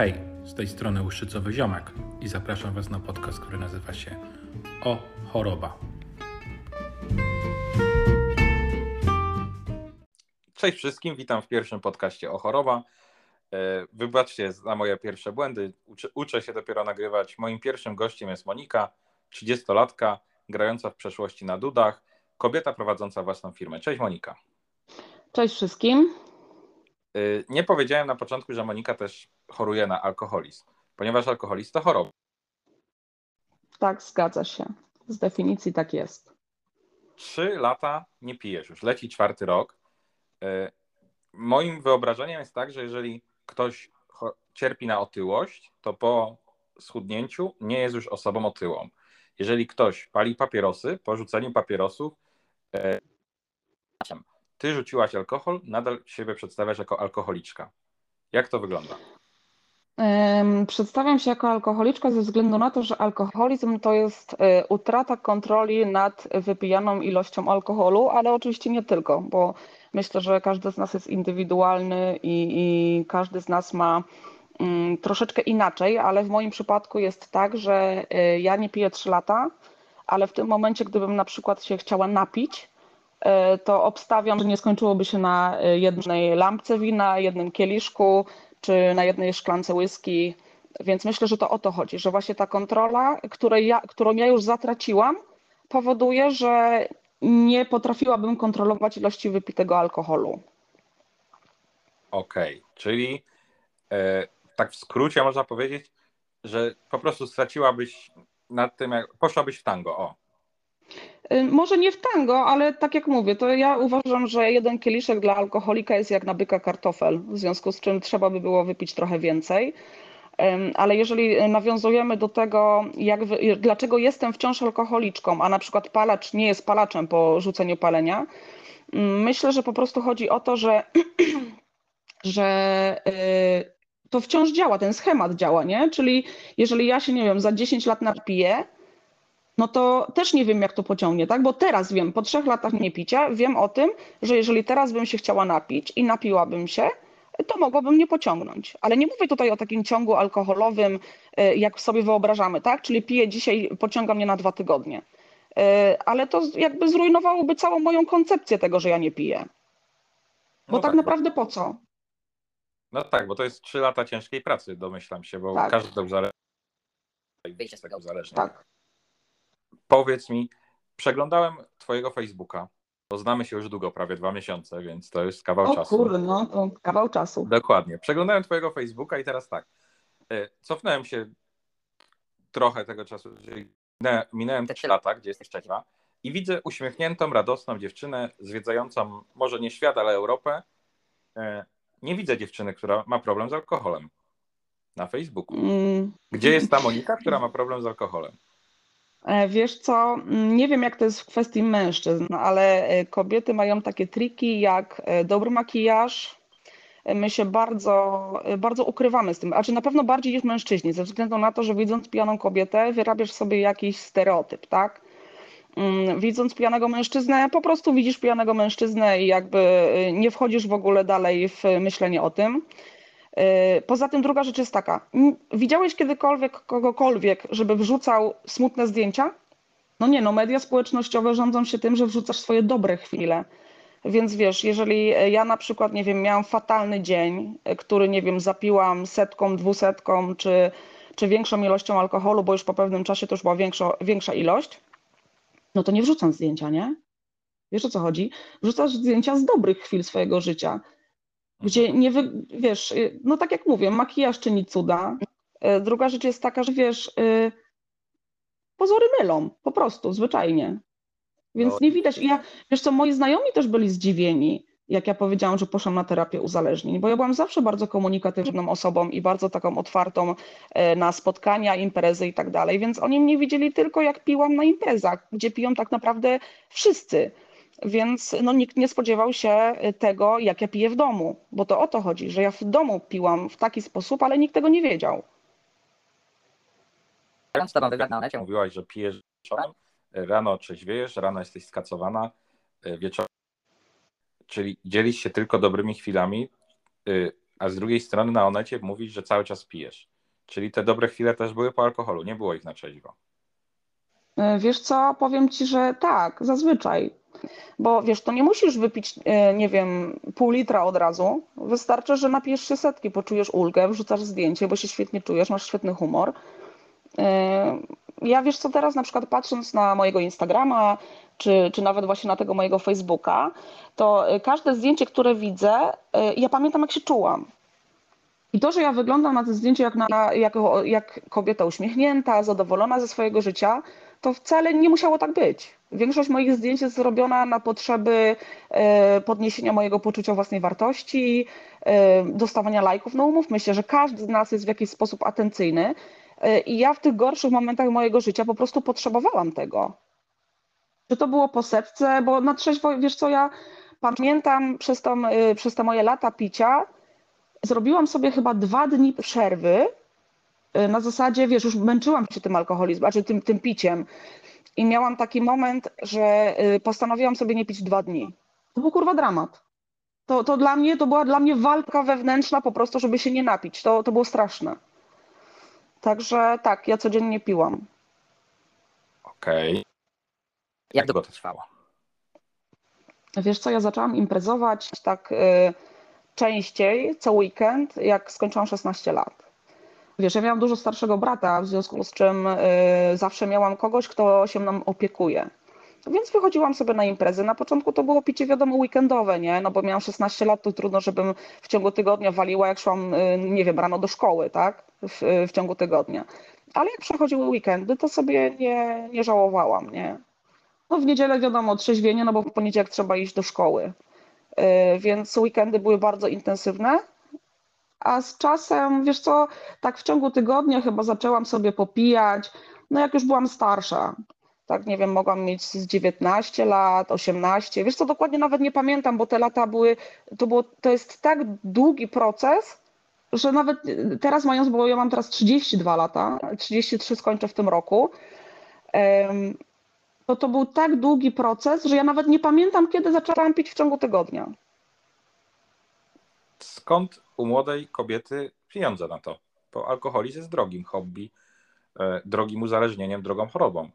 Hej, z tej strony Łuszczycowy Ziomek i zapraszam Was na podcast, który nazywa się O Choroba. Cześć wszystkim, witam w pierwszym podcaście o choroba. E, wybaczcie za moje pierwsze błędy. Uczę, uczę, się dopiero nagrywać. Moim pierwszym gościem jest Monika, 30-latka, grająca w przeszłości na dudach, kobieta prowadząca własną firmę. Cześć Monika. Cześć wszystkim. E, nie powiedziałem na początku, że Monika też choruje na alkoholizm, ponieważ alkoholizm to choroba. Tak, zgadza się. Z definicji tak jest. Trzy lata nie pijesz już, leci czwarty rok. E, moim wyobrażeniem jest tak, że jeżeli ktoś cierpi na otyłość, to po schudnięciu nie jest już osobą otyłą. Jeżeli ktoś pali papierosy, po rzuceniu papierosów, e, ty rzuciłaś alkohol, nadal siebie przedstawiasz jako alkoholiczka. Jak to wygląda? Przedstawiam się jako alkoholiczka ze względu na to, że alkoholizm to jest e, utrata kontroli nad wypijaną ilością alkoholu, ale oczywiście nie tylko, bo myślę, że każdy z nas jest indywidualny i, i każdy z nas ma mm, troszeczkę inaczej, ale w moim przypadku jest tak, że e, ja nie piję 3 lata, ale w tym momencie, gdybym na przykład się chciała napić, to obstawiam, że nie skończyłoby się na jednej lampce wina, jednym kieliszku, czy na jednej szklance whisky. Więc myślę, że to o to chodzi, że właśnie ta kontrola, której ja, którą ja już zatraciłam, powoduje, że nie potrafiłabym kontrolować ilości wypitego alkoholu. Okej, okay. czyli e, tak w skrócie można powiedzieć, że po prostu straciłabyś nad tym, jak poszłabyś w tango, o. Y, może nie w tango, ale tak jak mówię, to ja uważam, że jeden kieliszek dla alkoholika jest jak na byka kartofel, w związku z czym trzeba by było wypić trochę więcej. Ale jeżeli nawiązujemy do tego, jak, dlaczego jestem wciąż alkoholiczką, a na przykład palacz nie jest palaczem po rzuceniu palenia, mm, myślę, że po prostu chodzi o to, że, że y, to wciąż działa, ten schemat działa, nie? Czyli jeżeli ja się, nie wiem, za 10 lat napiję, no to też nie wiem, jak to pociągnie, tak? Bo teraz wiem, po trzech latach niepicia, wiem o tym, że jeżeli teraz bym się chciała napić i napiłabym się, to mogłabym nie pociągnąć. Ale nie mówię tutaj o takim ciągu alkoholowym, e, jak sobie wyobrażamy, tak? Czyli piję dzisiaj, pociąga mnie na dwa tygodnie. E, ale to jakby zrujnowałoby całą moją koncepcję tego, że ja nie piję. Bo no tak, tak, naprawdę po co? No tak, bo to jest trzy lata ciężkiej pracy, domyślam się, bo tak. każdy uzależnia. Wyjście z tego uzależnienia. Tak. Powiedz mi, przeglądałem Twojego Facebooka, bo znamy się już długo, prawie dwa miesiące, więc to jest kawał o, czasu. Kurde, no to kawał czasu. Dokładnie. Przeglądałem Twojego Facebooka i teraz tak. E, cofnąłem się trochę tego czasu, czyli minąłem te trzy lata, gdzie jesteś trzecia, i widzę uśmiechniętą, radosną dziewczynę zwiedzającą może nie świat, ale Europę. E, nie widzę dziewczyny, która ma problem z alkoholem na Facebooku. Mm. Gdzie jest ta Monika, która ma problem z alkoholem? E, wiesz co, mm, nie wiem jak to jest w kwestii mężczyzn, ale e, kobiety mają takie triki jak e, dobry makijaż. My się bardzo, bardzo ukrywamy z tym, znaczy na pewno bardziej niż mężczyźni, ze względu na to, że widząc pijaną kobietę, wyrabiasz sobie jakiś stereotyp, tak? Mm, widząc pijanego mężczyznę, po prostu widzisz pijanego mężczyznę i jakby nie wchodzisz w ogóle dalej w myślenie o tym. E, poza tym druga rzecz jest taka. Widziałeś kiedykolwiek kogokolwiek, żeby wrzucał smutne zdjęcia? No nie, no media społecznościowe rządzą się tym, że wrzucasz swoje dobre chwile. Więc wiesz, jeżeli ja na przykład, nie wiem, miałam fatalny dzień, który, nie wiem, zapiłam setką, dwusetką, czy, czy większą ilością alkoholu, bo już po pewnym czasie to już była większa, większa ilość, no to nie wrzucam zdjęcia, nie? Wiesz o co chodzi? Wrzucasz zdjęcia z dobrych chwil swojego życia gdzie nie wy, wiesz, y, no tak jak mówię, makijaż czyni cuda. Y, druga rzecz jest taka, że wiesz, y, pozory mylą, po prostu, zwyczajnie. Więc no. nie widać. Ja, wiesz co, moi znajomi też byli zdziwieni, jak ja powiedziałam, że poszłam na terapię uzależnień, bo ja byłam zawsze bardzo komunikatywną osobą i bardzo taką otwartą na spotkania, imprezy i tak dalej, więc oni mnie widzieli tylko jak piłam na imprezach, gdzie piją tak naprawdę wszyscy. Więc no, nikt nie spodziewał się tego, jak ja piję w domu, bo to o to chodzi, że ja w domu piłam w taki sposób, ale nikt tego nie wiedział. Z tobą wywiad na mówiłaś, że pijesz wieczorem, rano trzeźwiejesz, rano jesteś skacowana, e, wieczorem, czyli dzielisz się tylko dobrymi chwilami. E, a z drugiej strony na Onecie mówisz, że cały czas pijesz. Czyli te dobre chwile też były po alkoholu, nie było ich na trzeźwo. E, Wiesz co, powiem ci, że tak, zazwyczaj. Bo wiesz, to nie musisz wypić, e, nie wiem, pół litra od razu. Wystarczy, że napijesz się setki, poczujesz ulgę, wrzucasz zdjęcie, bo się świetnie czujesz, masz świetny humor. E, Ja wiesz co, teraz na przykład patrząc na mojego Instagrama, czy, czy nawet właśnie na tego mojego Facebooka, to e, każde zdjęcie, które widzę, ja pamiętam jak się czułam. I to, że ja wyglądam na tym zdjęciu jak, na, jak, jak kobieta uśmiechnięta, zadowolona ze swojego życia, to wcale nie musiało tak być. Większość moich zdjęć jest zrobiona na potrzeby e, podniesienia mojego poczucia własnej wartości, e, dostawania lajków. No umówmy się, że każdy z nas jest w jakiś sposób atencyjny e, i ja w tych gorszych momentach mojego życia po prostu potrzebowałam tego. Czy to było po setce, bo na trzeźwo, wiesz co, ja pamiętam przez, tą, przez te moje lata picia, zrobiłam sobie chyba dwa dni przerwy na zasadzie, wiesz, już męczyłam się tym alkoholizmem, znaczy tym, tym piciem. I miałam taki moment, że y, postanowiłam sobie nie pić dwa dni. To był kurwa dramat. To, to dla mnie, to była dla mnie walka wewnętrzna po prostu, żeby się nie napić. To, to było straszne. Także tak, ja codziennie piłam. Okej. Jak długo to trwało? Wiesz co, ja zaczęłam imprezować tak y, częściej, co weekend, jak skończyłam 16 lat. Wiesz, ja miałam dużo starszego brata, w związku z czym y, zawsze miałam kogoś, kto się mną opiekuje. Więc wychodziłam sobie na imprezy. Na początku to było picie, wiadomo, weekendowe, nie? No bo miałam 16 lat, to trudno, żebym w ciągu tygodnia waliła, jak szłam, y, nie wiem, rano do szkoły, tak? W, w ciągu tygodnia. Ale jak przechodziły weekendy, to sobie nie, nie żałowałam, nie? No w niedzielę wiadomo, trzeźwienie, no bo w poniedziałek trzeba iść do szkoły. Y, Więc weekendy były bardzo intensywne. A z czasem, wiesz co, tak w ciągu tygodnia chyba zaczęłam sobie popijać, no jak już byłam starsza. Tak, nie wiem, mogłam mieć z 19 lat, 18. Wiesz co, dokładnie nawet nie pamiętam, bo te lata były, to, było, to jest tak długi proces, że nawet teraz mając, bo ja mam teraz 32 lata, 33 skończę w tym roku, to to był tak długi proces, że ja nawet nie pamiętam, kiedy zaczęłam pić w ciągu tygodnia. Skąd u młodej kobiety pieniądze na to? Bo alkoholizm jest drogim hobby, e, drogim uzależnieniem, drogą chorobą.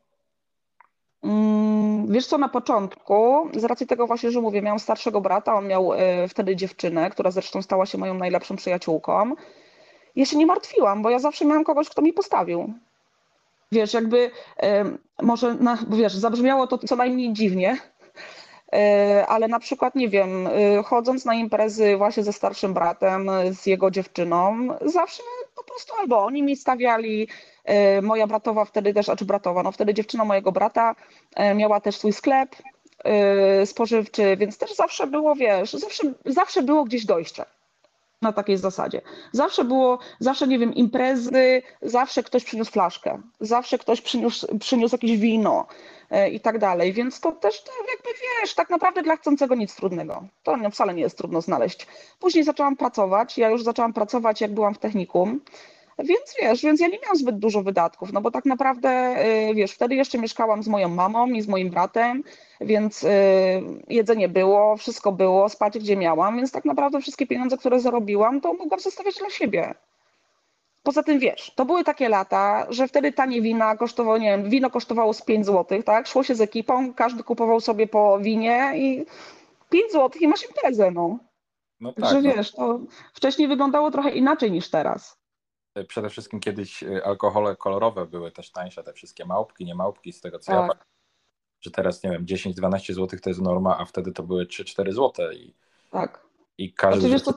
Mm, Wiesz co, na początku, z racji tego właśnie, że mówię, miałam starszego brata, on miał e, wtedy dziewczynę, która zresztą stała się moją najlepszą przyjaciółką. Ja się nie martwiłam, bo ja zawsze miałam kogoś, kto mi postawił. Wiesz, jakby e, może, na, wiesz, zabrzmiało to co najmniej dziwnie, ale na przykład, nie wiem, e, chodząc na imprezy właśnie ze starszym bratem, e, z jego dziewczyną, zawsze po prostu albo oni mi stawiali, e, moja bratowa wtedy też, a czy bratowa, no wtedy dziewczyna mojego brata e, miała też swój sklep e, spożywczy, więc też zawsze było, wiesz, zawsze, zawsze było gdzieś dojście na takiej zasadzie. Zawsze było, zawsze, nie wiem, imprezy, zawsze ktoś przyniósł flaszkę, zawsze ktoś przyniósł, przyniósł jakieś wino e, i tak dalej, więc to też to jakby, wiesz, tak naprawdę dla chcącego nic trudnego. To wcale nie jest trudno znaleźć. Później zaczęłam pracować, ja już zaczęłam pracować, jak byłam w technikum, więc wiesz, więc ja nie miałam zbyt dużo wydatków, no bo tak naprawdę, y, wiesz, wtedy jeszcze mieszkałam z moją mamą i z moim bratem, więc y, jedzenie było, wszystko było, spać gdzie miałam, więc tak naprawdę wszystkie pieniądze, które zarobiłam, to mogłam zostawiać dla siebie. Poza tym wiesz, to były takie lata, że wtedy tanie wina kosztowało, nie wiem, wino kosztowało z 5 zł, tak? Szło się z ekipą, każdy kupował sobie po winie i 5 zł i masz imprezę, no. No tak, Także no, wiesz, to wcześniej wyglądało trochę inaczej niż teraz. Przede wszystkim kiedyś e, alkohole kolorowe były też tańsze, te wszystkie małpki, nie małpki, z tego co ja Tak. pamiętam, że teraz, nie wiem, 10-12 zł to jest norma, a wtedy to były 3-4 zł i, Tak. i każdy... Znaczy, to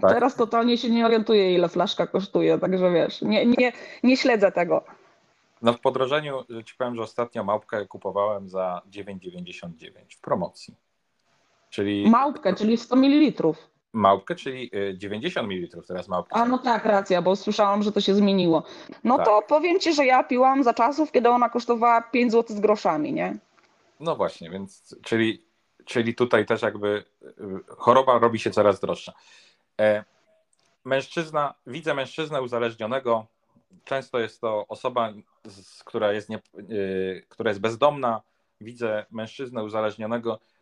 Tak? teraz totalnie się nie orientuję, ile flaszka kosztuje, także wiesz, nie, nie, nie śledzę tego. No w podrożeniu, że ci powiem, że ostatnio małpkę kupowałem za 9,99 w promocji. Czyli Małpkę, czyli 100 ml. Małpkę, czyli y, 90 ml teraz małpki. A no tak, racja, bo słyszałam, że to się zmieniło. No Tak. to powiem ci, że ja piłam za czasów, kiedy ona kosztowała 5 zł z groszami, nie? No właśnie, więc czyli, czyli tutaj też jakby y, choroba robi się coraz droższa. E, mężczyzna, widzę mężczyznę uzależnionego, często jest to osoba, która, jest nie, y, która jest bezdomna, widzę mężczyznę uzależnionego, y,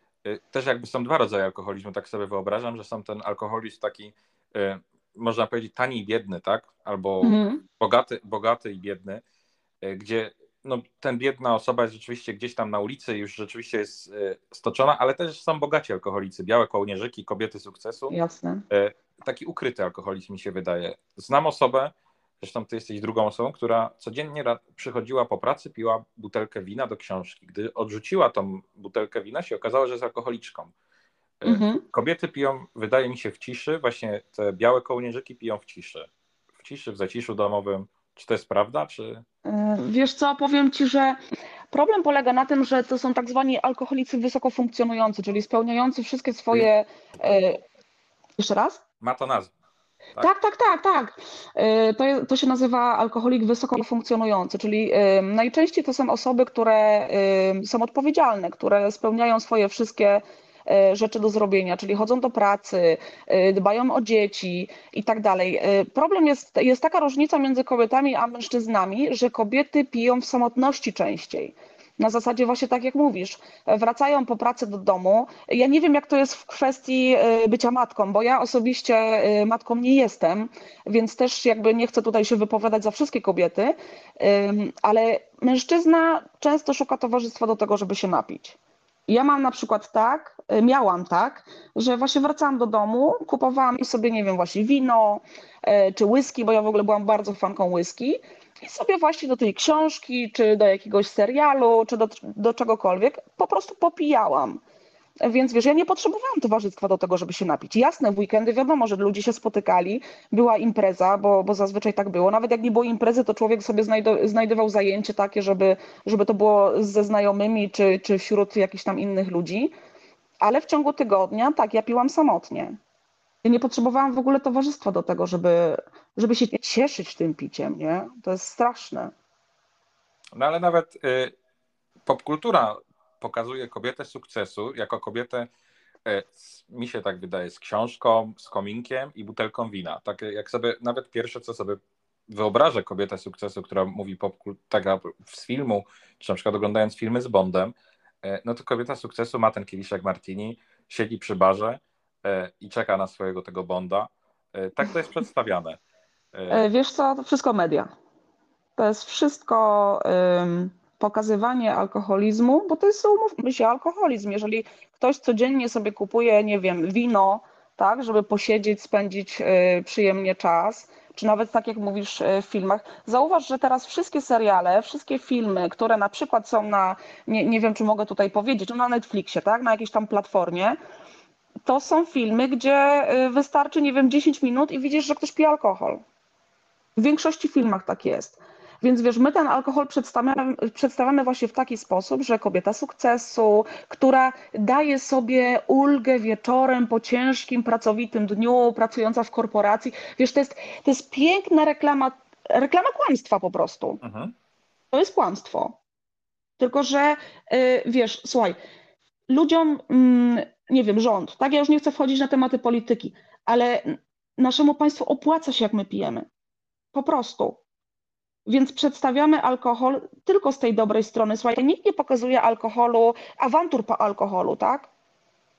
też jakby są dwa rodzaje alkoholizmu, tak sobie wyobrażam, że są ten alkoholizm taki e, można powiedzieć, tani i biedny, tak? Albo Mhm. bogaty, bogaty i biedny, e, gdzie no, ten biedna osoba jest rzeczywiście gdzieś tam na ulicy, już rzeczywiście jest stoczona, ale też są bogaci alkoholicy, białe kołnierzyki, kobiety sukcesu. Jasne. Taki ukryty alkoholizm mi się wydaje. Znam osobę, zresztą ty jesteś drugą osobą, która codziennie przychodziła po pracy, piła butelkę wina do książki. Gdy odrzuciła tą butelkę wina, się okazało, że jest alkoholiczką. E, Mhm. Kobiety piją, wydaje mi się, w ciszy, właśnie te białe kołnierzyki piją w ciszy. W ciszy, w zaciszu domowym. Czy to jest prawda, czy... E, Wiesz co, powiem Ci, że problem polega na tym, że to są tak zwani alkoholicy wysoko funkcjonujący, czyli spełniający wszystkie swoje. e, Jeszcze raz? Ma to nazwę. Tak. Tak, tak, tak, tak. E, To, to się nazywa alkoholik wysoko funkcjonujący, czyli e, najczęściej to są osoby, które e, są odpowiedzialne, które spełniają swoje wszystkie rzeczy do zrobienia, czyli chodzą do pracy, dbają o dzieci i tak dalej. Problem jest, jest taka różnica między kobietami a mężczyznami, że kobiety piją w samotności częściej. Na zasadzie właśnie tak jak mówisz, wracają po pracy do domu. Ja nie wiem, jak to jest w kwestii e, bycia matką, bo ja osobiście e, matką nie jestem, więc też jakby nie chcę tutaj się wypowiadać za wszystkie kobiety, ale mężczyzna często szuka towarzystwa do tego, żeby się napić. Ja mam na przykład tak, y, miałam tak, że właśnie wracałam do domu, kupowałam sobie, nie wiem, właśnie wino czy whisky, bo ja w ogóle byłam bardzo fanką whisky i sobie właśnie do tej książki, czy do jakiegoś serialu, czy do, do czegokolwiek po prostu popijałam. Więc wiesz, ja nie potrzebowałam towarzystwa do tego, żeby się napić. Jasne, w weekendy wiadomo, że ludzie się spotykali, była impreza, bo, bo zazwyczaj tak było. Nawet jak nie było imprezy, to człowiek sobie znajdo, znajdował zajęcie takie, żeby, żeby to było ze znajomymi, czy, czy wśród jakichś tam innych ludzi. Ale w ciągu tygodnia, tak, ja piłam samotnie. Ja nie potrzebowałam w ogóle towarzystwa do tego, żeby, żeby się cieszyć tym piciem, nie? To jest straszne. No ale nawet y, popkultura pokazuje kobietę sukcesu jako kobietę, y, mi się tak wydaje, z książką, z kominkiem i butelką wina. Tak jak sobie, nawet pierwsze co sobie wyobrażę kobietę sukcesu, która mówi popkul- taka z filmu, czy na przykład oglądając filmy z Bondem, y, no to kobieta sukcesu ma ten kieliszek martini, siedzi przy barze i czeka na swojego tego Bonda. Y, Tak to jest przedstawiane. E, Wiesz co, to wszystko media. To jest wszystko ym, pokazywanie alkoholizmu, bo to jest, umówmy się, alkoholizm. Jeżeli ktoś codziennie sobie kupuje, nie wiem, wino, tak, żeby posiedzieć, spędzić y, przyjemnie czas, czy nawet tak jak mówisz y, w filmach, zauważ, że teraz wszystkie seriale, wszystkie filmy, które na przykład są na, nie, nie wiem, czy mogę tutaj powiedzieć, no na Netflixie, tak, na jakiejś tam platformie, to są filmy, gdzie y, wystarczy, nie wiem, 10 minut i widzisz, że ktoś pije alkohol. W większości filmach tak jest. Więc wiesz, my ten alkohol przedstawiamy, przedstawiamy właśnie w taki sposób, że kobieta sukcesu, która daje sobie ulgę wieczorem po ciężkim, pracowitym dniu, pracująca w korporacji. Wiesz, to jest, to jest piękna reklama, reklama kłamstwa po prostu. mhm. To jest kłamstwo. Tylko, że y, wiesz, słuchaj, ludziom, mm, nie wiem, rząd, tak, ja już nie chcę wchodzić na tematy polityki, ale naszemu państwu opłaca się, jak my pijemy. Po prostu. Więc przedstawiamy alkohol tylko z tej dobrej strony. Słuchaj, nikt nie pokazuje alkoholu, awantur po alkoholu, tak?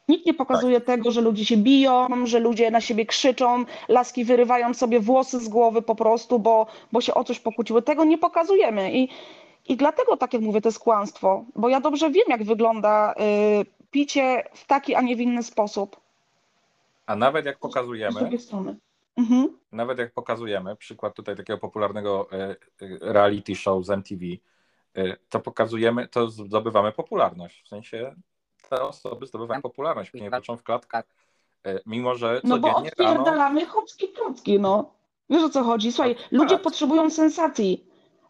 Nikt nie pokazuje tego, że ludzie się biją, że ludzie na siebie krzyczą, laski wyrywają sobie włosy z głowy po prostu, bo, bo się o coś pokłóciły. Tego nie pokazujemy. I, I dlatego, tak jak mówię, to jest kłamstwo, bo ja dobrze wiem, jak wygląda y, picie w taki, a nie w inny sposób. A nawet jak Z pokazujemy, drugiej strony. Mhm. nawet jak pokazujemy, przykład tutaj takiego popularnego e, e, reality show z MTV, e, to pokazujemy, to zdobywamy popularność. W sensie te osoby zdobywają popularność, później wrócą w klatkach. Mimo, że No bo codziennie rano... odpierdalamy chłopski klocki, no. Wiesz o co chodzi? Słuchaj, ludzie tak. potrzebują sensacji,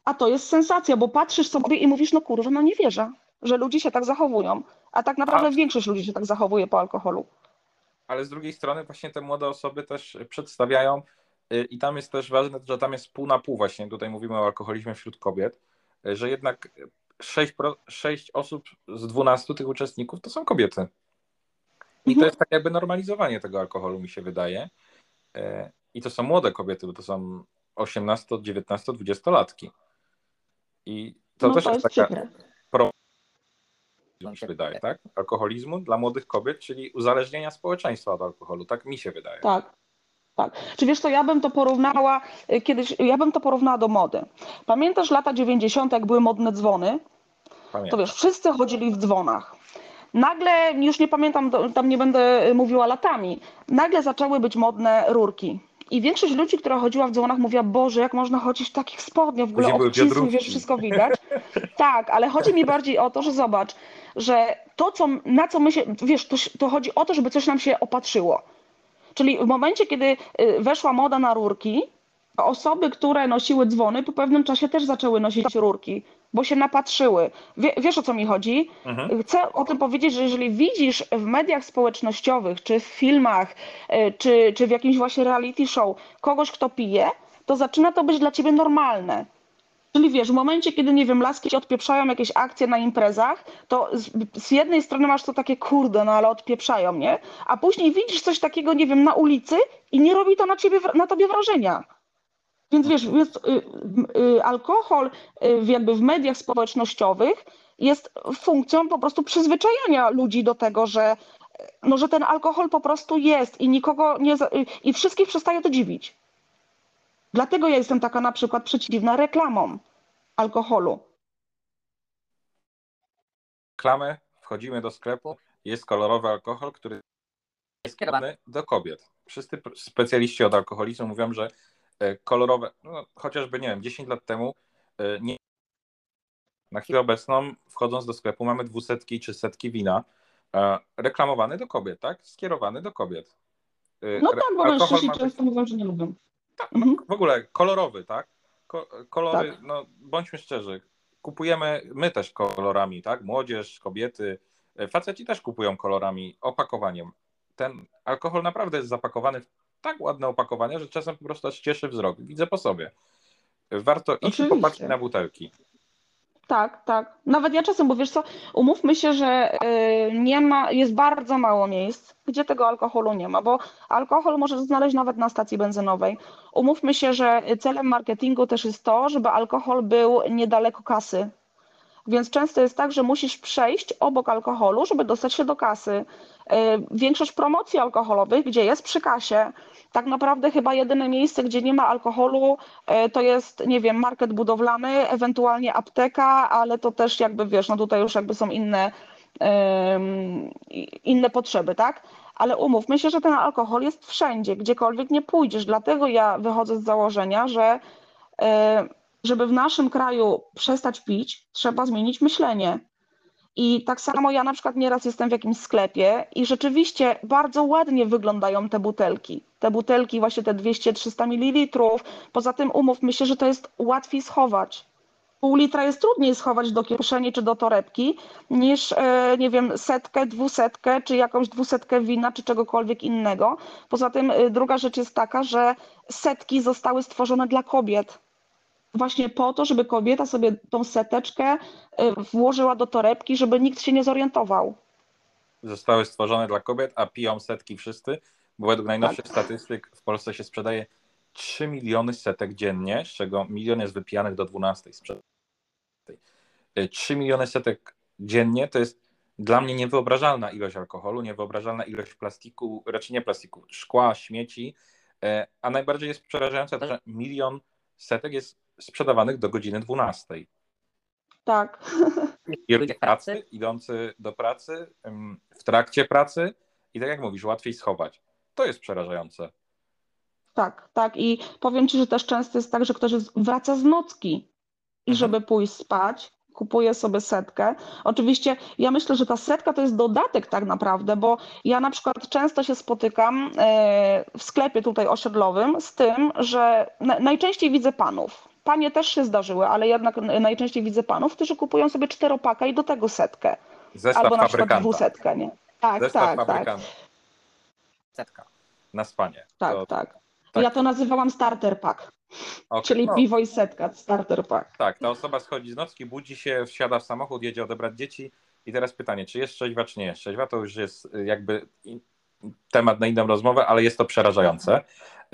a to jest sensacja, bo patrzysz sobie i mówisz, no kurwa, no nie wierzę, że ludzie się tak zachowują. A tak naprawdę A- większość ludzi się tak zachowuje po alkoholu. ale z drugiej strony właśnie te młode osoby też przedstawiają y, i tam jest też ważne, że tam jest pół na pół właśnie, tutaj mówimy o alkoholizmie wśród kobiet, y, że jednak 6, pro, 6 osób z 12 tych uczestników to są kobiety. I to Mhm. jest tak jakby normalizowanie tego alkoholu, mi się wydaje. Y, I to są młode kobiety, bo to są 18, 19, 20 latki. I to no też to jest taka przykre. mi się wydaje, tak? Alkoholizmu dla młodych kobiet, czyli uzależnienia społeczeństwa od alkoholu, tak mi się wydaje. Tak. Tak. Czy wiesz co, ja bym to porównała y, kiedyś, ja bym to porównała do mody. Pamiętasz lata 90., jak były modne dzwony? To Pamiętam. wiesz, wszyscy chodzili w dzwonach. Nagle, już nie pamiętam, to- tam nie będę mówiła latami, nagle zaczęły być modne rurki. I większość ludzi, która chodziła w dzwonach, mówiła, Boże, jak można chodzić w takich spodniach, w ogóle biodrówki. wiesz, wszystko widać. Tak, ale chodzi mi bardziej o to, że zobacz, że to, co, na co my się, wiesz, to, to chodzi o to, żeby coś nam się opatrzyło. Czyli w momencie, kiedy y, weszła moda na rurki, osoby, które nosiły dzwony, po pewnym czasie też zaczęły nosić rurki, bo się napatrzyły. Wie, wiesz o co mi chodzi? Mhm. Chcę o tym powiedzieć, że jeżeli widzisz w mediach społecznościowych, czy w filmach, y, czy, czy w jakimś właśnie reality show kogoś, kto pije, to zaczyna to być dla ciebie normalne. Czyli wiesz, w momencie, kiedy, nie wiem, laski odpieprzają jakieś akcje na imprezach, to z, z jednej strony masz to takie, kurde, no ale odpieprzają, nie? A później widzisz coś takiego, nie wiem, na ulicy i nie robi to na ciebie, na tobie wrażenia. Więc wiesz, jest, y, y, alkohol y, w- jakby w mediach społecznościowych jest funkcją po prostu przyzwyczajania ludzi do tego, że, no, że ten alkohol po prostu jest i nikogo nie, y, i wszystkich przestaje to dziwić. Dlatego ja jestem taka na przykład przeciwna reklamom alkoholu. Reklamy, wchodzimy do sklepu, jest kolorowy alkohol, który jest skierowany do kobiet. Wszyscy specjaliści od alkoholizmu mówią, że kolorowe, no, chociażby nie wiem, 10 lat temu e, nie. Na chwilę obecną, wchodząc do sklepu, mamy dwusetki czy setki wina e, reklamowany do kobiet, tak? Skierowany do kobiet. E, No tak, bo mężczyźni ma często mówią, że nie lubią. tak, Mhm. no, w ogóle kolorowy, tak? Ko- kolory, Tak. no bądźmy szczerzy, kupujemy my też kolorami, tak? Młodzież, kobiety, e, faceci też kupują kolorami, opakowaniem. Ten alkohol naprawdę jest zapakowany w tak ładne opakowania, że czasem po prostu aż cieszy wzrok. Widzę po sobie. Warto iść i Oczywiście. popatrzeć na butelki. Tak, tak. Nawet ja czasem, bo wiesz co, umówmy się, że y, nie ma, jest bardzo mało miejsc, gdzie tego alkoholu nie ma, bo alkohol możesz znaleźć nawet na stacji benzynowej. Umówmy się, że celem marketingu też jest to, żeby alkohol był niedaleko kasy. Więc często jest tak, że musisz przejść obok alkoholu, żeby dostać się do kasy. Y, Większość promocji alkoholowych, gdzie jest przy kasie, tak naprawdę chyba jedyne miejsce, gdzie nie ma alkoholu, y, to jest, nie wiem, market budowlany, ewentualnie apteka, ale to też jakby wiesz, no tutaj już jakby są inne, inne potrzeby, tak? Ale umówmy się, że ten alkohol jest wszędzie, gdziekolwiek nie pójdziesz. Dlatego ja wychodzę z założenia, że y, żeby w naszym kraju przestać pić, trzeba zmienić myślenie. I tak samo ja na przykład nieraz jestem w jakimś sklepie i rzeczywiście bardzo ładnie wyglądają te butelki. Te butelki, właśnie te 200-300 ml. Poza tym umówmy się, że to jest łatwiej schować. Pół litra jest trudniej schować do kieszeni czy do torebki niż, e, nie wiem, setkę, dwusetkę, czy jakąś dwusetkę wina, czy czegokolwiek innego. Poza tym e, druga rzecz jest taka, że setki zostały stworzone dla kobiet właśnie po to, żeby kobieta sobie tą seteczkę y, włożyła do torebki, żeby nikt się nie zorientował. Zostały stworzone dla kobiet, a piją setki wszyscy, bo według najnowszych statystyk w Polsce się sprzedaje 3 miliony setek dziennie, z czego milion jest wypijanych do 12 sprzedaży. 3 miliony setek dziennie to jest dla mnie niewyobrażalna ilość alkoholu, niewyobrażalna ilość plastiku, raczej nie plastiku, szkła, śmieci, e, a najbardziej jest przerażające że milion setek jest sprzedawanych do godziny 12. Tak, I Ludzie pracy, idący do pracy, w trakcie pracy i tak jak mówisz, łatwiej schować. To jest przerażające. tak, tak. I powiem Ci, że też często jest tak, że ktoś wraca z nocki i Mhm. żeby pójść spać, kupuje sobie setkę. Oczywiście ja myślę, że ta setka to jest dodatek tak naprawdę, bo ja na przykład często się spotykam e, w sklepie tutaj osiedlowym z tym, że na- najczęściej widzę panów. Panie też się zdarzyły, ale jednak najczęściej widzę panów, którzy kupują sobie czteropaka i do tego setkę. Zestaw Albo na przykład dwusetkę, nie? Tak, Zestaw tak, tak, Setka. na spanie. tak, To- tak. tak. Ja to nazywałam starter pack, okej, czyli no, piwo i setka, starter pack. Tak, ta osoba schodzi z nocki, budzi się, wsiada w samochód, jedzie odebrać dzieci i teraz pytanie, czy jest trzeźwa, czy nie jest trzeźwa, to już jest y, jakby temat na inną rozmowę, ale jest to przerażające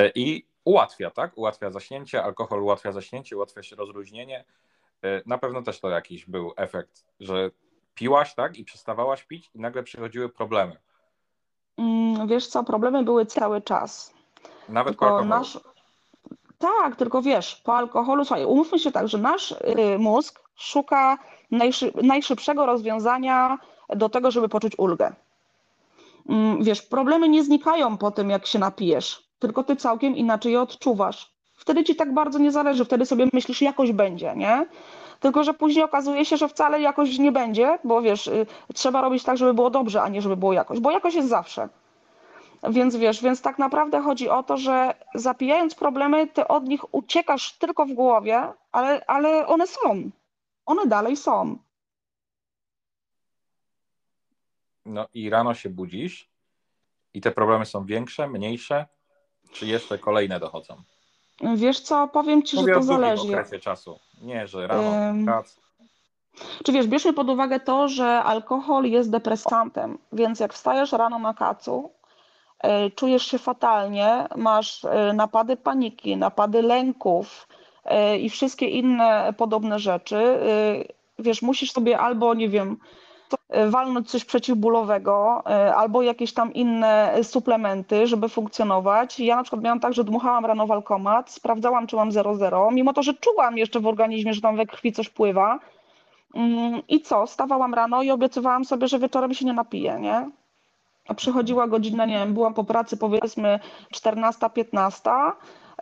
Y, i ułatwia, tak? Ułatwia zaśnięcie, alkohol ułatwia zaśnięcie, ułatwia się rozluźnienie. Y, Na pewno też to jakiś był efekt, że piłaś, tak? I przestawałaś pić i nagle przychodziły problemy. Mm, Wiesz co, problemy były cały czas. Nawet po Tylko alkoholu. nasz. Tak, tylko wiesz, po alkoholu, słuchaj, umówmy się tak, że nasz y, mózg szuka najszy, najszybszego rozwiązania do tego, żeby poczuć ulgę. Mm, Wiesz, problemy nie znikają po tym, jak się napijesz, tylko ty całkiem inaczej je odczuwasz. Wtedy ci tak bardzo nie zależy, wtedy sobie myślisz, jakoś będzie, nie? Tylko, że później okazuje się, że wcale jakoś nie będzie, bo wiesz, y, trzeba robić tak, żeby było dobrze, a nie żeby było jakoś, bo jakoś jest zawsze. Więc wiesz, więc tak naprawdę chodzi o to, że zapijając problemy, ty od nich uciekasz tylko w głowie, ale, ale one są. One dalej są. No i rano się budzisz i te problemy są większe, mniejsze, czy jeszcze kolejne dochodzą? Wiesz co, powiem ci, że Mówię to o długim zależy. okresie czasu. Nie, że rano Ym. prac. Czy wiesz, bierzmy pod uwagę to, że alkohol jest depresantem, więc jak wstajesz rano na kacu, y, czujesz się fatalnie, masz y, napady paniki, napady lęków y, i wszystkie inne podobne rzeczy, wiesz, musisz sobie albo, nie wiem, y, walnąć coś przeciwbólowego, y, albo jakieś tam inne suplementy, żeby funkcjonować. Ja na przykład miałam tak, że dmuchałam rano w alkomat, sprawdzałam, czy mam 0,0, mimo to, że czułam jeszcze w organizmie, że tam we krwi coś pływa, Mm, I co? Stawałam rano i obiecywałam sobie, że wieczorem się nie napiję, nie? A przychodziła godzina, nie wiem, byłam po pracy powiedzmy 14, 15,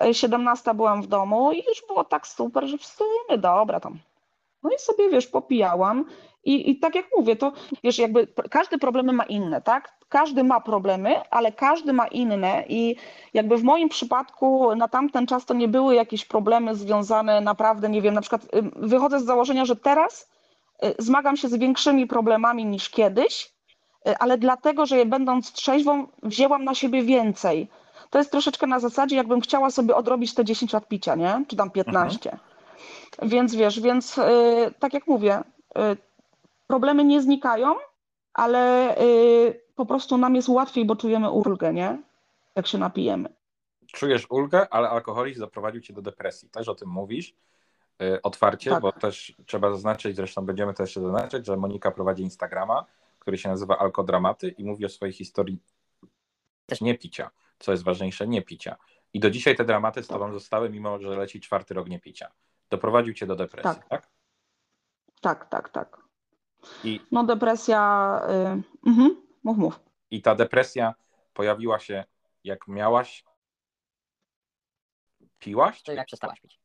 e, 17 byłam w domu i już było tak super, że w sumie dobra tam. No i sobie, wiesz, popijałam i, i tak jak mówię, to wiesz, jakby każdy problemy ma inne, tak? Każdy ma problemy, ale każdy ma inne i jakby w moim przypadku na tamten czas to nie były jakieś problemy związane naprawdę, nie wiem, na przykład wychodzę z założenia, że teraz y, zmagam się z większymi problemami niż kiedyś, y, ale dlatego, że będąc trzeźwą, wzięłam na siebie więcej. To jest troszeczkę na zasadzie, jakbym chciała sobie odrobić te 10 lat picia, nie? Czy tam 15. Więc wiesz, więc y, tak jak mówię, y, problemy nie znikają, ale y, po prostu nam jest łatwiej, bo czujemy ulgę, nie? Jak się napijemy. Czujesz ulgę, ale alkoholizm doprowadził cię do depresji. Też o tym mówisz y, otwarcie, Tak. bo też trzeba zaznaczyć, zresztą będziemy też jeszcze zaznaczyć, że Monika prowadzi Instagrama, który się nazywa Alkodramaty i mówi o swojej historii też nie picia, co jest ważniejsze, nie picia. I do dzisiaj te dramaty z tobą zostały, mimo że leci czwarty rok nie picia. Doprowadził cię do depresji, Tak. tak? Tak, tak, tak. I, No depresja, y, mhm, mów, mów. I ta depresja pojawiła się, jak miałaś. Piłaś? Czy jak przestałaś pić?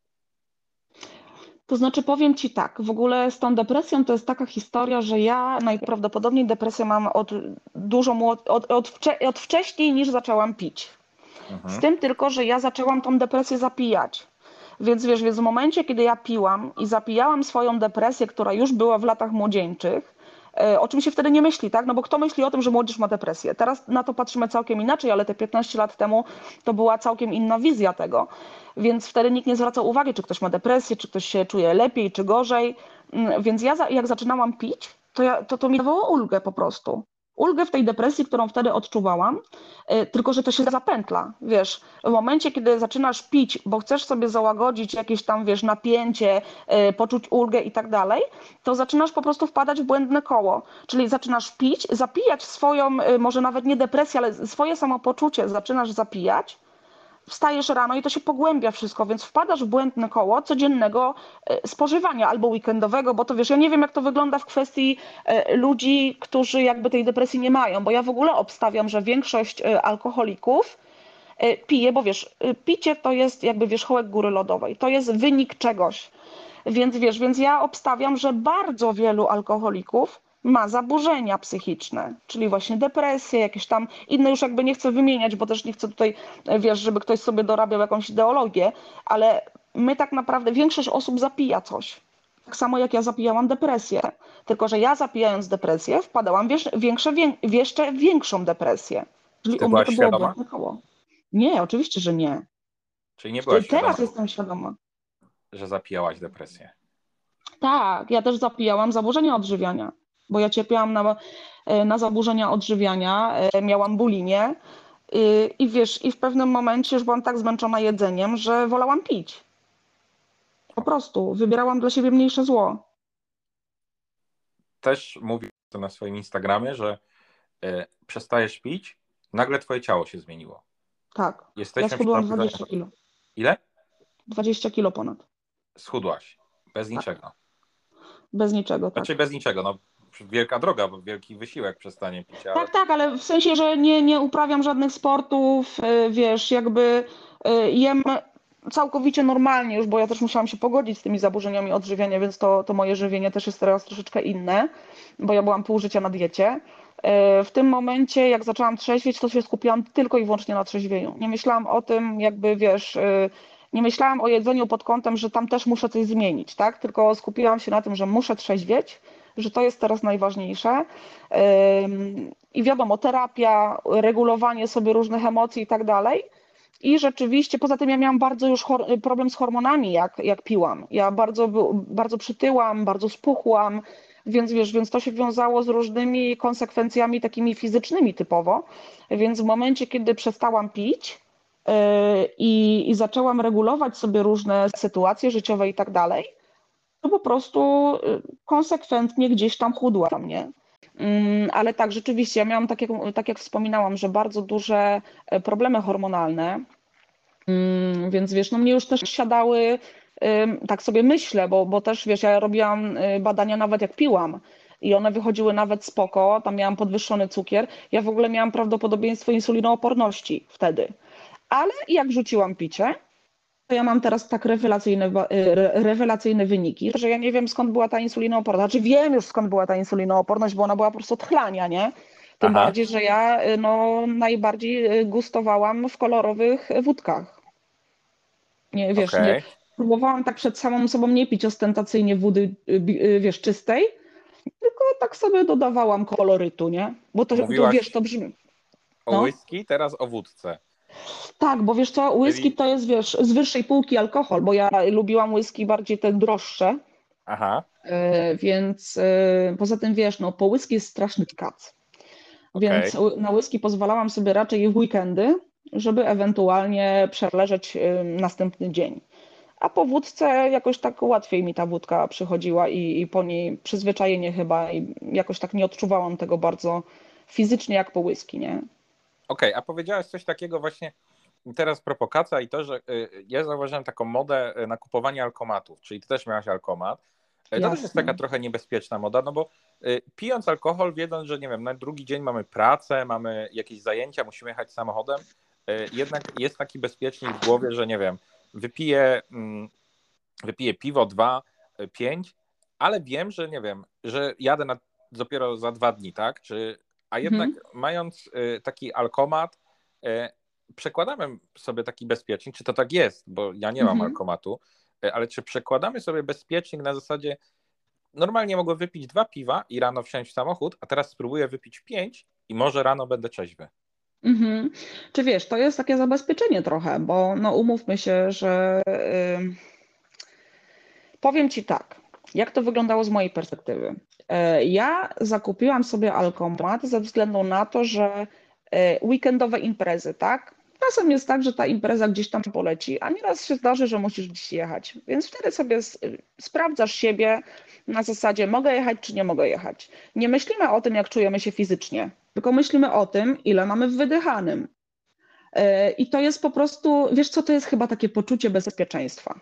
To znaczy powiem Ci tak, w ogóle z tą depresją to jest taka historia, że ja najprawdopodobniej depresję mam od dużo młod- od, od, wcze- od wcześniej niż zaczęłam pić. Z Mhm. tym tylko, że ja zaczęłam tą depresję zapijać. Więc wiesz, więc w momencie, kiedy ja piłam i zapijałam swoją depresję, która już była w latach młodzieńczych, e, o czym się wtedy nie myśli, tak? No bo kto myśli o tym, że młodzież ma depresję? Teraz na to patrzymy całkiem inaczej, ale te 15 lat temu to była całkiem inna wizja tego. Więc wtedy nikt nie zwraca uwagi, czy ktoś ma depresję, czy ktoś się czuje lepiej, czy gorzej. Mm, Więc ja jak zaczynałam pić, to, ja, to, to mi dawało ulgę po prostu. Ulgę w tej depresji, którą wtedy odczuwałam, y, tylko że to się zapętla, wiesz, w momencie, kiedy zaczynasz pić, bo chcesz sobie załagodzić jakieś tam, wiesz, napięcie, y, poczuć ulgę i tak dalej, to zaczynasz po prostu wpadać w błędne koło, czyli zaczynasz pić, zapijać swoją, y, może nawet nie depresję, ale swoje samopoczucie zaczynasz zapijać, wstajesz rano i to się pogłębia wszystko, więc wpadasz w błędne koło codziennego e, spożywania albo weekendowego, bo to wiesz, ja nie wiem jak to wygląda w kwestii e, ludzi, którzy jakby tej depresji nie mają, bo ja w ogóle obstawiam, że większość e, alkoholików pije, bo wiesz, picie to jest jakby wierzchołek góry lodowej, to jest wynik czegoś. Więc wiesz, więc ja obstawiam, że bardzo wielu alkoholików ma zaburzenia psychiczne, czyli właśnie depresję, jakieś tam inne już jakby nie chcę wymieniać, bo też nie chcę tutaj, e, wiesz, żeby ktoś sobie dorabiał jakąś ideologię, ale my tak naprawdę, większość osób zapija coś. Tak samo jak ja zapijałam depresję. Tylko, że ja zapijając depresję wpadałam w jeszcze, większe, jeszcze większą depresję. Czyli Ty u mnie to było błędne koło. Nie, oczywiście, że nie. Czyli nie byłaś Teraz świadoma, jestem świadoma. że zapijałaś depresję. Tak, ja też zapijałam zaburzenia odżywiania, bo ja cierpiałam na, e, na zaburzenia odżywiania, e, miałam bulimię i, i wiesz, i w pewnym momencie już byłam tak zmęczona jedzeniem, że wolałam pić. Po prostu wybierałam dla siebie mniejsze zło. Też mówisz to na swoim Instagramie, że e, przestajesz pić, nagle twoje ciało się zmieniło. Tak. Ja Jesteśmy przy schudłam napisaniu- 20 kilo. Ile? 20 kilo ponad. Schudłaś. Bez Tak. niczego. Bez niczego, tak. Znaczy bez niczego, no wielka droga, bo wielki wysiłek przestanie pić, ale Tak, tak, ale w sensie, że nie, nie uprawiam żadnych sportów, y, wiesz, jakby y, jem całkowicie normalnie już, bo ja też musiałam się pogodzić z tymi zaburzeniami odżywiania, więc to, to moje żywienie też jest teraz troszeczkę inne, bo ja byłam pół życia na diecie. Y, W tym momencie, jak zaczęłam trzeźwieć, to się skupiłam tylko i wyłącznie na trzeźwieniu. Nie myślałam o tym, jakby wiesz, nie myślałam o jedzeniu pod kątem, że tam też muszę coś zmienić, tak? Tylko skupiłam się na tym, że muszę trzeźwieć, że to jest teraz najważniejsze. I wiadomo, terapia, regulowanie sobie różnych emocji i tak dalej. I rzeczywiście, poza tym ja miałam bardzo już problem z hormonami, jak, jak piłam. Ja bardzo, bardzo przytyłam, bardzo spuchłam, więc wiesz, więc to się wiązało z różnymi konsekwencjami takimi fizycznymi typowo. Więc w momencie, kiedy przestałam pić yy, i zaczęłam regulować sobie różne sytuacje życiowe i tak dalej, to po prostu y, konsekwentnie gdzieś tam chudłam, nie? Mm, Ale tak, rzeczywiście, ja miałam, tak jak, tak jak wspominałam, że bardzo duże e, problemy hormonalne, Mm, więc wiesz, no mnie już też siadały, tak sobie myślę, bo, bo też wiesz, ja robiłam y, badania nawet jak piłam i one wychodziły nawet spoko, tam miałam podwyższony cukier, ja w ogóle miałam prawdopodobieństwo insulinooporności wtedy. Ale jak rzuciłam picie, ja mam teraz tak rewelacyjne, y, re- rewelacyjne wyniki, że ja nie wiem skąd była ta insulinooporność. Znaczy wiem już skąd była ta insulinooporność, bo ona była po prostu od chlania, nie? Tym Aha. bardziej, że ja y, no, najbardziej y, gustowałam w kolorowych wódkach. Nie, wiesz, Okej. nie, próbowałam tak przed samą sobą nie pić ostentacyjnie wody, wiesz, czystej, tylko tak sobie dodawałam kolorytu, nie? Bo to, to wiesz, to brzmi. o no. whisky, teraz o wódce. Tak, bo wiesz co, whisky to jest, wiesz, z wyższej półki alkohol, bo ja lubiłam whisky bardziej te droższe, Aha, e, więc e, poza tym wiesz, no po whisky jest straszny kac. Więc ły- na whisky pozwalałam sobie raczej w weekendy, żeby ewentualnie przeleżeć e, następny dzień. A po wódce jakoś tak łatwiej mi ta wódka przychodziła i, i po niej przyzwyczajenie chyba i jakoś tak nie odczuwałam tego bardzo fizycznie jak po whisky, nie? Okej, a powiedziałeś coś takiego właśnie, teraz prowokacja i to, że y, ja zauważyłem taką modę y, na kupowanie alkomatów, czyli ty też miałaś alkomat. Y, To też jest Jasne. taka trochę niebezpieczna moda, no bo pijąc alkohol, wiedząc, że nie wiem, na drugi dzień mamy pracę, mamy jakieś zajęcia, musimy jechać samochodem, jednak jest taki bezpiecznik w głowie, że nie wiem, wypiję, mm, wypiję piwo, dwa, pięć, ale wiem, że nie wiem, że jadę na, dopiero za dwa dni, tak? Czy, a jednak mając y, taki alkomat, y, przekładamy sobie taki bezpiecznik, czy to tak jest, bo ja nie mam Mhm. alkomatu, y, ale czy przekładamy sobie bezpiecznik na zasadzie normalnie mogę wypić dwa piwa i rano wsiąść w samochód, a teraz spróbuję wypić pięć i może rano będę trzeźwy. Mhm. Czy wiesz, to jest takie zabezpieczenie trochę, bo no umówmy się, że ym, powiem ci tak, jak to wyglądało z mojej perspektywy. E, Ja zakupiłam sobie alkomat ze względu na to, że e, weekendowe imprezy, tak? Czasem jest tak, że ta impreza gdzieś tam poleci, a nieraz się zdarzy, że musisz gdzieś jechać. Więc wtedy sobie sprawdzasz siebie na zasadzie, mogę jechać czy nie mogę jechać. Nie myślimy o tym, jak czujemy się fizycznie, tylko myślimy o tym, ile mamy w wydychanym. E, I to jest po prostu, wiesz co, to jest chyba takie poczucie bezpieczeństwa.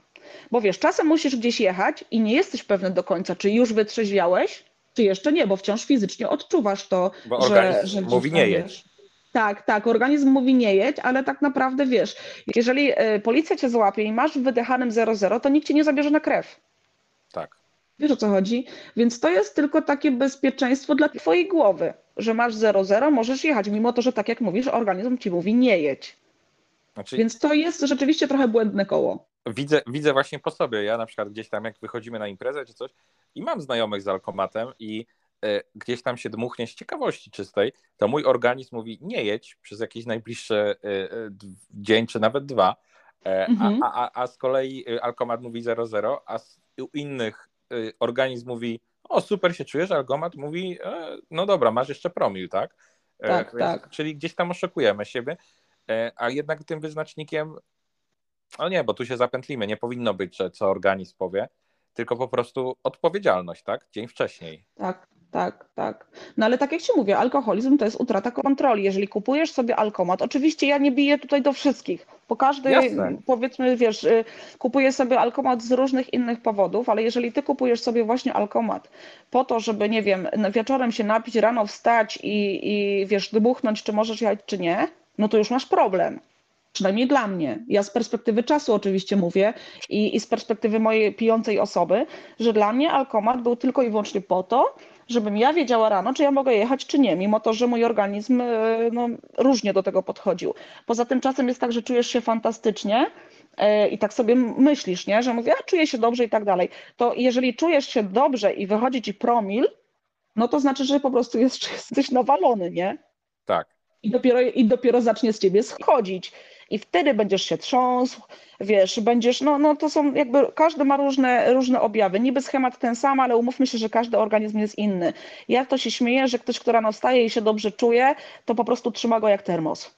Bo wiesz, czasem musisz gdzieś jechać i nie jesteś pewny do końca, czy już wytrzeźwiałeś, czy jeszcze nie, bo wciąż fizycznie odczuwasz to, Bo że, że mówi nie jedź. Tak, tak, organizm mówi nie jedź, ale tak naprawdę wiesz, jeżeli e, policja cię złapie i masz w wydychanym 0,0, to nikt cię nie zabierze na krew. Tak. Wiesz o co chodzi? Więc to jest tylko takie bezpieczeństwo dla twojej głowy, że masz 0,0, możesz jechać, mimo to, że tak jak mówisz, organizm ci mówi nie jedź. Znaczy, Więc to jest rzeczywiście trochę błędne koło. Widzę, widzę właśnie po sobie. Ja na przykład gdzieś tam, jak wychodzimy na imprezę czy coś, i mam znajomych z alkomatem, i e, gdzieś tam się dmuchnie z ciekawości czystej, to mój organizm mówi nie jedź przez jakiś najbliższy e, e, dzień, czy nawet dwa. Mhm. a, a, a z kolei alkomat mówi 0,0, a z, u innych organizm mówi o super się czujesz, alkomat mówi no dobra, masz jeszcze promil, tak? Tak, więc- tak. Czyli gdzieś tam oszukujemy siebie, a jednak tym wyznacznikiem no nie, bo tu się zapętlimy, nie powinno być, że co organizm powie, tylko po prostu odpowiedzialność, tak? Dzień wcześniej. Tak, tak, tak. No ale tak jak ci mówię, alkoholizm to jest utrata kontroli. Jeżeli kupujesz sobie alkomat, oczywiście ja nie biję tutaj do wszystkich, bo każdy, Jasne. powiedzmy, wiesz, y, kupuje sobie alkomat z różnych innych powodów, ale jeżeli ty kupujesz sobie właśnie alkomat po to, żeby, nie wiem, wieczorem się napić, rano wstać i, i wiesz, dmuchnąć, czy możesz jechać, czy nie, no to już masz problem. Przynajmniej dla mnie. Ja z perspektywy czasu oczywiście mówię i, i z perspektywy mojej pijącej osoby, że dla mnie alkomat był tylko i wyłącznie po to, żebym ja wiedziała rano, czy ja mogę jechać, czy nie, mimo to, że mój organizm e, no, różnie do tego podchodził. Poza tym czasem jest tak, że czujesz się fantastycznie e, i tak sobie myślisz, nie? że mówię, a czuję się dobrze i tak dalej. To jeżeli czujesz się dobrze i wychodzi ci promil, no to znaczy, że po prostu jest, jesteś nawalony, nie? Tak. I dopiero, I dopiero zacznie z ciebie schodzić. I wtedy będziesz się trząsł, wiesz, będziesz, no, no to są jakby, każdy ma różne, różne objawy. Niby schemat ten sam, ale umówmy się, że każdy organizm jest inny. Ja to się śmieję, że ktoś, kto rano wstaje i się dobrze czuje, to po prostu trzyma go jak termos.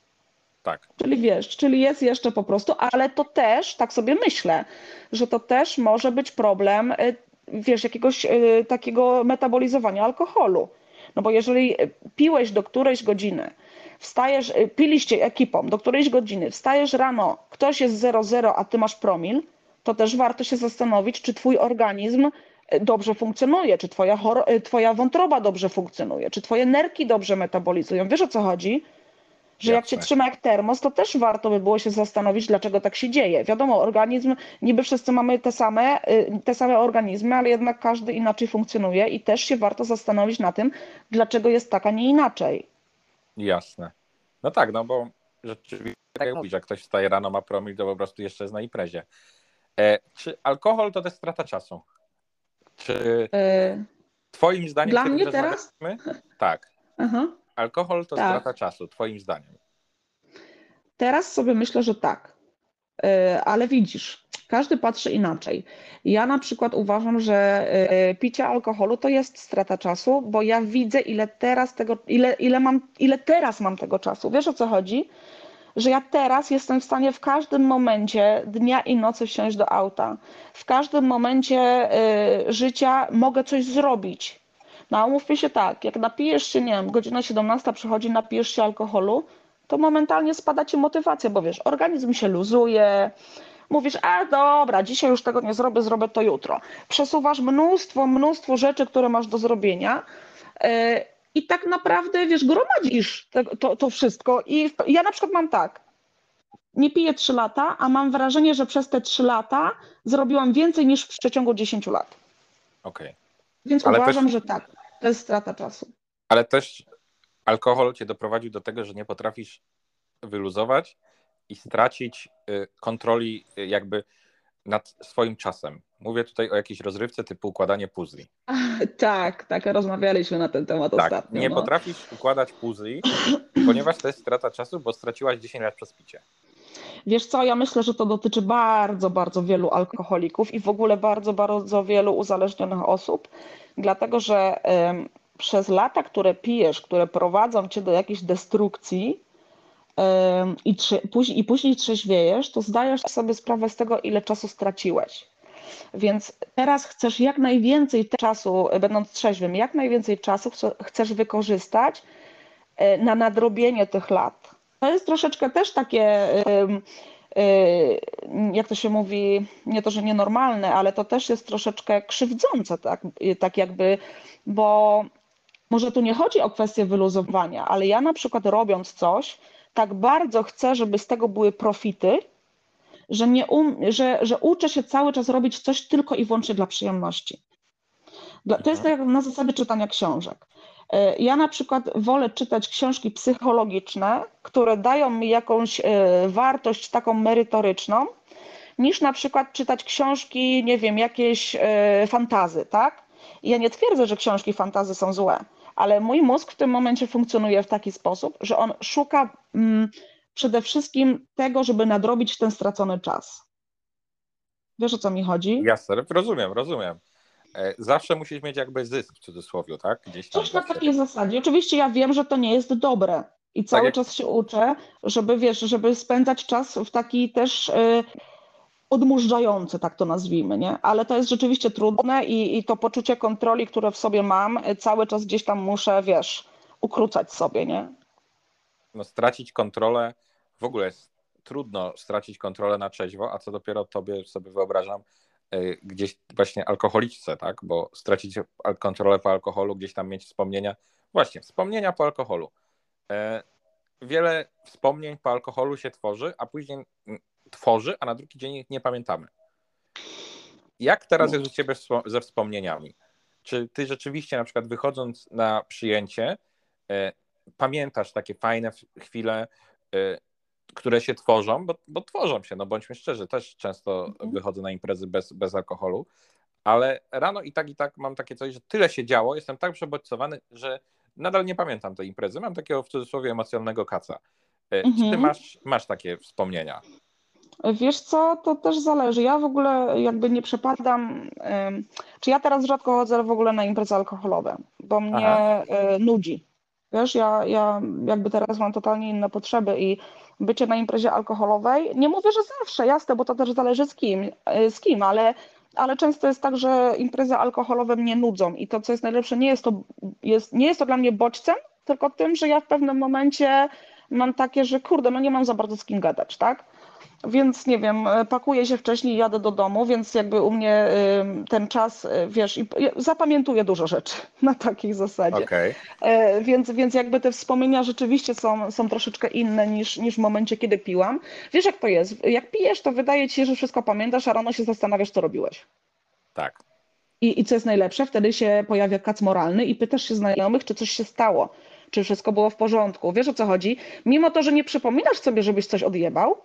Tak. Czyli wiesz, czyli jest jeszcze po prostu, ale to też, tak sobie myślę, że to też może być problem, y, wiesz, jakiegoś y, takiego metabolizowania alkoholu. No bo jeżeli piłeś do którejś godziny, wstajesz, y, piliście ekipą do którejś godziny, wstajesz rano, ktoś jest 0,0, a ty masz promil, to też warto się zastanowić, czy twój organizm y, dobrze funkcjonuje, czy twoja, y, twoja wątroba dobrze funkcjonuje, czy twoje nerki dobrze metabolizują. Wiesz o co chodzi? Że jak Jasne. trzyma jak termos, to też warto by było się zastanowić, dlaczego tak się dzieje. Wiadomo, organizm, niby wszyscy mamy te same, te same organizmy, ale jednak każdy inaczej funkcjonuje i też się warto zastanowić na tym, dlaczego jest tak, a nie inaczej. Jasne. No tak, no bo rzeczywiście, tak Tak jak mów- mówisz, jak ktoś wstaje rano, ma promil, to po prostu jeszcze jest na imprezie. E, czy alkohol to też strata czasu? Czy Y, twoim zdaniem... Dla mnie teraz? Tak. aha. Alkohol to Tak. strata czasu, twoim zdaniem. Teraz sobie myślę, że tak. Y, Ale widzisz, każdy patrzy inaczej. Ja na przykład uważam, że y, picie alkoholu to jest strata czasu, bo ja widzę, ile teraz tego, ile, ile mam, ile teraz mam tego czasu. Wiesz o co chodzi? Że ja teraz jestem w stanie w każdym momencie dnia i nocy wsiąść do auta. W każdym momencie y, życia mogę coś zrobić. No umówmy się tak, jak napijesz się, nie wiem, godzina 17 przychodzi, napijesz się alkoholu, to momentalnie spada ci motywacja, bo wiesz, organizm się luzuje, mówisz, a dobra, dzisiaj już tego nie zrobię, zrobię to jutro. Przesuwasz mnóstwo, mnóstwo rzeczy, które masz do zrobienia yy, i tak naprawdę, wiesz, gromadzisz to, to wszystko i ja na przykład mam tak, nie piję 3 lata, a mam wrażenie, że przez te 3 lata zrobiłam więcej niż w przeciągu 10 lat. Okej. Więc Ale uważam, też- że tak, to jest strata czasu. Ale też alkohol cię doprowadził do tego, że nie potrafisz wyluzować i stracić y, kontroli y, jakby nad swoim czasem. Mówię tutaj o jakiejś rozrywce typu układanie puzli. Tak, tak, rozmawialiśmy na ten temat Tak, ostatnio. nie no. potrafisz układać puzli, ponieważ to jest strata czasu, bo straciłaś 10 lat przez picie. Wiesz co, ja myślę, że to dotyczy bardzo, bardzo wielu alkoholików i w ogóle bardzo, bardzo wielu uzależnionych osób, dlatego że em, przez lata, które pijesz, które prowadzą cię do jakiejś destrukcji i, i później trzeźwiejesz, to zdajesz sobie sprawę z tego, ile czasu straciłeś. Więc teraz chcesz jak najwięcej czasu, e, będąc trzeźwym, jak najwięcej czasu chce- chcesz wykorzystać e, na nadrobienie tych lat. To jest troszeczkę też takie, e, jak to się mówi, nie to, że nienormalne, ale to też jest troszeczkę krzywdzące, tak, tak jakby, bo może tu nie chodzi o kwestię wyluzowania, ale ja na przykład robiąc coś, tak bardzo chcę, żeby z tego były profity, że, nie um, że, że uczę się cały czas robić coś tylko i wyłącznie dla przyjemności. Dla, to jest tak jak na zasadzie czytania książek. E, Ja na przykład wolę czytać książki psychologiczne, które dają mi jakąś e, wartość taką merytoryczną, niż na przykład czytać książki, nie wiem, jakieś e, fantazy, tak? Ja nie twierdzę, że książki fantazy są złe, ale mój mózg w tym momencie funkcjonuje w taki sposób, że on szuka mm, przede wszystkim tego, żeby nadrobić ten stracony czas. Wiesz o co mi chodzi? Jasne, rozumiem, rozumiem. E, Zawsze musisz mieć jakby zysk w cudzysłowie, tak? Gdzieś tam Coś na takiej zasadzie. Oczywiście ja wiem, że to nie jest dobre i cały jak- czas się uczę, żeby wiesz, żeby spędzać czas w taki też y, odmurzające, tak to nazwijmy, nie? Ale to jest rzeczywiście trudne i, i to poczucie kontroli, które w sobie mam, y, cały czas gdzieś tam muszę, wiesz, ukrócać sobie, nie? No, stracić kontrolę w ogóle jest trudno stracić kontrolę na trzeźwo, a co dopiero tobie sobie wyobrażam y, gdzieś właśnie alkoholiczce, tak? Bo stracić kontrolę po alkoholu, gdzieś tam mieć wspomnienia. Właśnie, wspomnienia po alkoholu. E, Wiele wspomnień po alkoholu się tworzy, a później tworzy, a na drugi dzień ich nie pamiętamy. Jak teraz jest u ciebie ze wspomnieniami? Czy ty rzeczywiście na przykład wychodząc na przyjęcie, e, pamiętasz takie fajne chwile, e, które się tworzą, bo, bo tworzą się, no bądźmy szczerzy, też często Mhm. wychodzę na imprezy bez, bez alkoholu, ale rano i tak i tak mam takie coś, że tyle się działo, jestem tak przebodźcowany, że nadal nie pamiętam tej imprezy, mam takiego w cudzysłowie emocjonalnego kaca. E, Czy ty Mhm. masz, masz takie wspomnienia? Wiesz co, to też zależy. Ja w ogóle jakby nie przepadam. Czy ja teraz rzadko chodzę w ogóle na imprezy alkoholowe, bo mnie Aha. y, nudzi. Wiesz, ja, ja jakby teraz mam totalnie inne potrzeby i bycie na imprezie alkoholowej, nie mówię, że zawsze, jasne, bo to też zależy z kim, y, z kim, ale, ale często jest tak, że imprezy alkoholowe mnie nudzą i to, co jest najlepsze, nie jest to, jest, nie jest to dla mnie bodźcem, tylko tym, że ja w pewnym momencie mam takie, że kurde, no nie mam za bardzo z kim gadać, tak? Więc nie wiem, e, pakuję się wcześniej, jadę do domu, więc jakby u mnie ym, ten czas, y, wiesz, zapamiętuję dużo rzeczy na takiej zasadzie. Okej. E, Więc, więc jakby te wspomnienia rzeczywiście są, są troszeczkę inne niż, niż w momencie, kiedy piłam. Wiesz, jak to jest? Jak pijesz, to wydaje ci się, że wszystko pamiętasz, a rano się zastanawiasz, co robiłeś. Tak. I, I co jest najlepsze, wtedy się pojawia kac moralny i pytasz się znajomych, czy coś się stało, czy wszystko było w porządku. Wiesz o co chodzi? Mimo to, że nie przypominasz sobie, żebyś coś odjebał,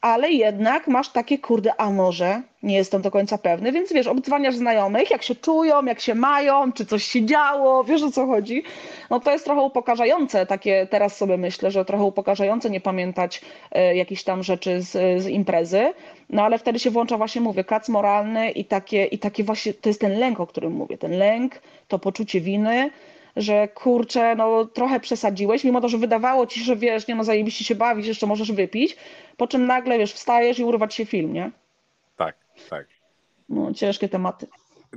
ale jednak masz takie, kurde, a może, nie jestem do końca pewny, więc wiesz, obdzwaniasz znajomych, jak się czują, jak się mają, czy coś się działo, wiesz o co chodzi. No to jest trochę upokarzające, takie teraz sobie myślę, że trochę upokarzające nie pamiętać e, jakichś tam rzeczy z, z imprezy, no ale wtedy się włącza właśnie, mówię, kac moralny i takie, i takie właśnie, to jest ten lęk, o którym mówię, ten lęk, to poczucie winy, że kurczę, no trochę przesadziłeś, mimo to, że wydawało ci się, że wiesz, nie no zajebiście się bawić, jeszcze możesz wypić, po czym nagle, wiesz, wstajesz i urwać się film, nie? Tak, tak. No ciężkie tematy.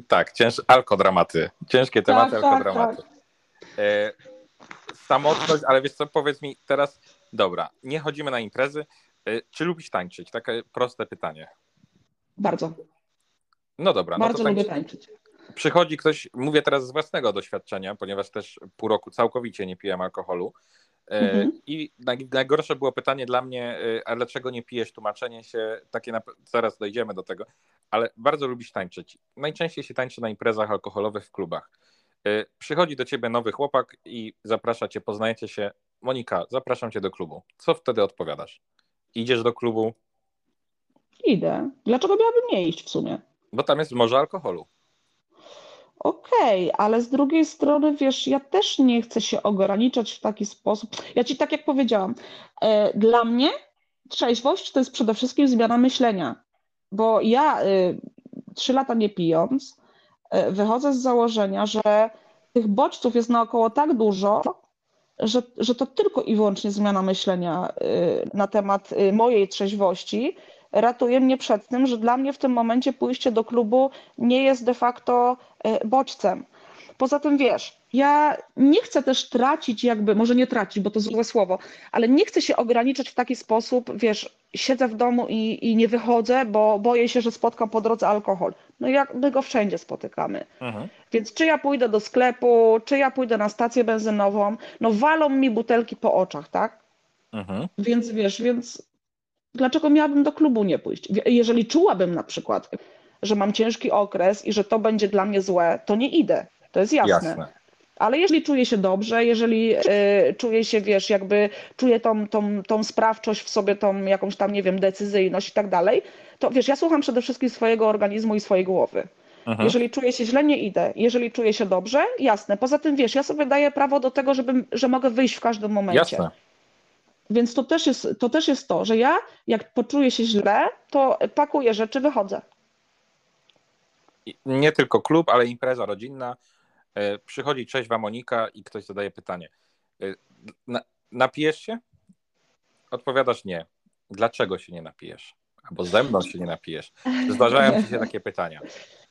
Tak, cięż... alkodramaty. Ciężkie tematy, tak, alkodramaty. E, samotność, ale wiesz co, powiedz mi teraz, dobra, nie chodzimy na imprezy, e, czy lubisz tańczyć? Takie proste pytanie. Bardzo, No dobra, no bardzo to lubię tańczy. tańczyć. Przychodzi ktoś, mówię teraz z własnego doświadczenia, ponieważ też pół roku całkowicie nie piłem alkoholu. E, Mhm. I naj, najgorsze było pytanie dla mnie, e, a dlaczego nie pijesz? Tłumaczenie się, takie na, zaraz dojdziemy do tego, ale bardzo lubisz tańczyć. Najczęściej się tańczy na imprezach alkoholowych w klubach. E, Przychodzi do ciebie nowy chłopak i zaprasza cię, poznajecie się. Monika, zapraszam cię do klubu. Co wtedy odpowiadasz? Idziesz do klubu, Idę. Dlaczego miałabym nie iść w sumie? bo tam jest morze alkoholu. Okej, ale z drugiej strony, wiesz, ja też nie chcę się ograniczać w taki sposób. Ja ci tak jak powiedziałam, e, dla mnie trzeźwość to jest przede wszystkim zmiana myślenia, bo ja y, trzy lata nie pijąc, y, wychodzę z założenia, że tych bodźców jest naokoło tak dużo, że, że to tylko i wyłącznie zmiana myślenia y, na temat y, mojej trzeźwości ratuje mnie przed tym, że dla mnie w tym momencie pójście do klubu nie jest de facto y, bodźcem. Poza tym wiesz, ja nie chcę też tracić, jakby, może nie tracić, bo to złe słowo, ale nie chcę się ograniczać w taki sposób, wiesz, siedzę w domu i, i nie wychodzę, bo boję się, że spotkam po drodze alkohol. No jak my go wszędzie spotykamy. Mhm. Więc czy ja pójdę do sklepu, czy ja pójdę na stację benzynową, no walą mi butelki po oczach, tak? Mhm. Więc wiesz, więc dlaczego miałabym do klubu nie pójść? Jeżeli czułabym na przykład, że mam ciężki okres i że to będzie dla mnie złe, to nie idę. To jest jasne. Jasne. Ale jeżeli czuję się dobrze, jeżeli y, czuję się, wiesz, jakby czuję tą, tą, tą sprawczość w sobie, tą jakąś tam, nie wiem, decyzyjność i tak dalej, to wiesz, ja słucham przede wszystkim swojego organizmu i swojej głowy. Mhm. Jeżeli czuję się źle, nie idę. Jeżeli czuję się dobrze, jasne. Poza tym, wiesz, ja sobie daję prawo do tego, żebym, że mogę wyjść w każdym momencie. Jasne. Więc to też jest to, też jest to że ja, jak poczuję się źle, to pakuję rzeczy, wychodzę. Nie tylko klub, ale impreza rodzinna. E, Przychodzi trzeźwa Monika i ktoś zadaje pytanie. E, Na, napijesz się? Odpowiadasz nie. Dlaczego się nie napijesz? Albo ze mną się nie napijesz. Zdarzają ci się takie pytania.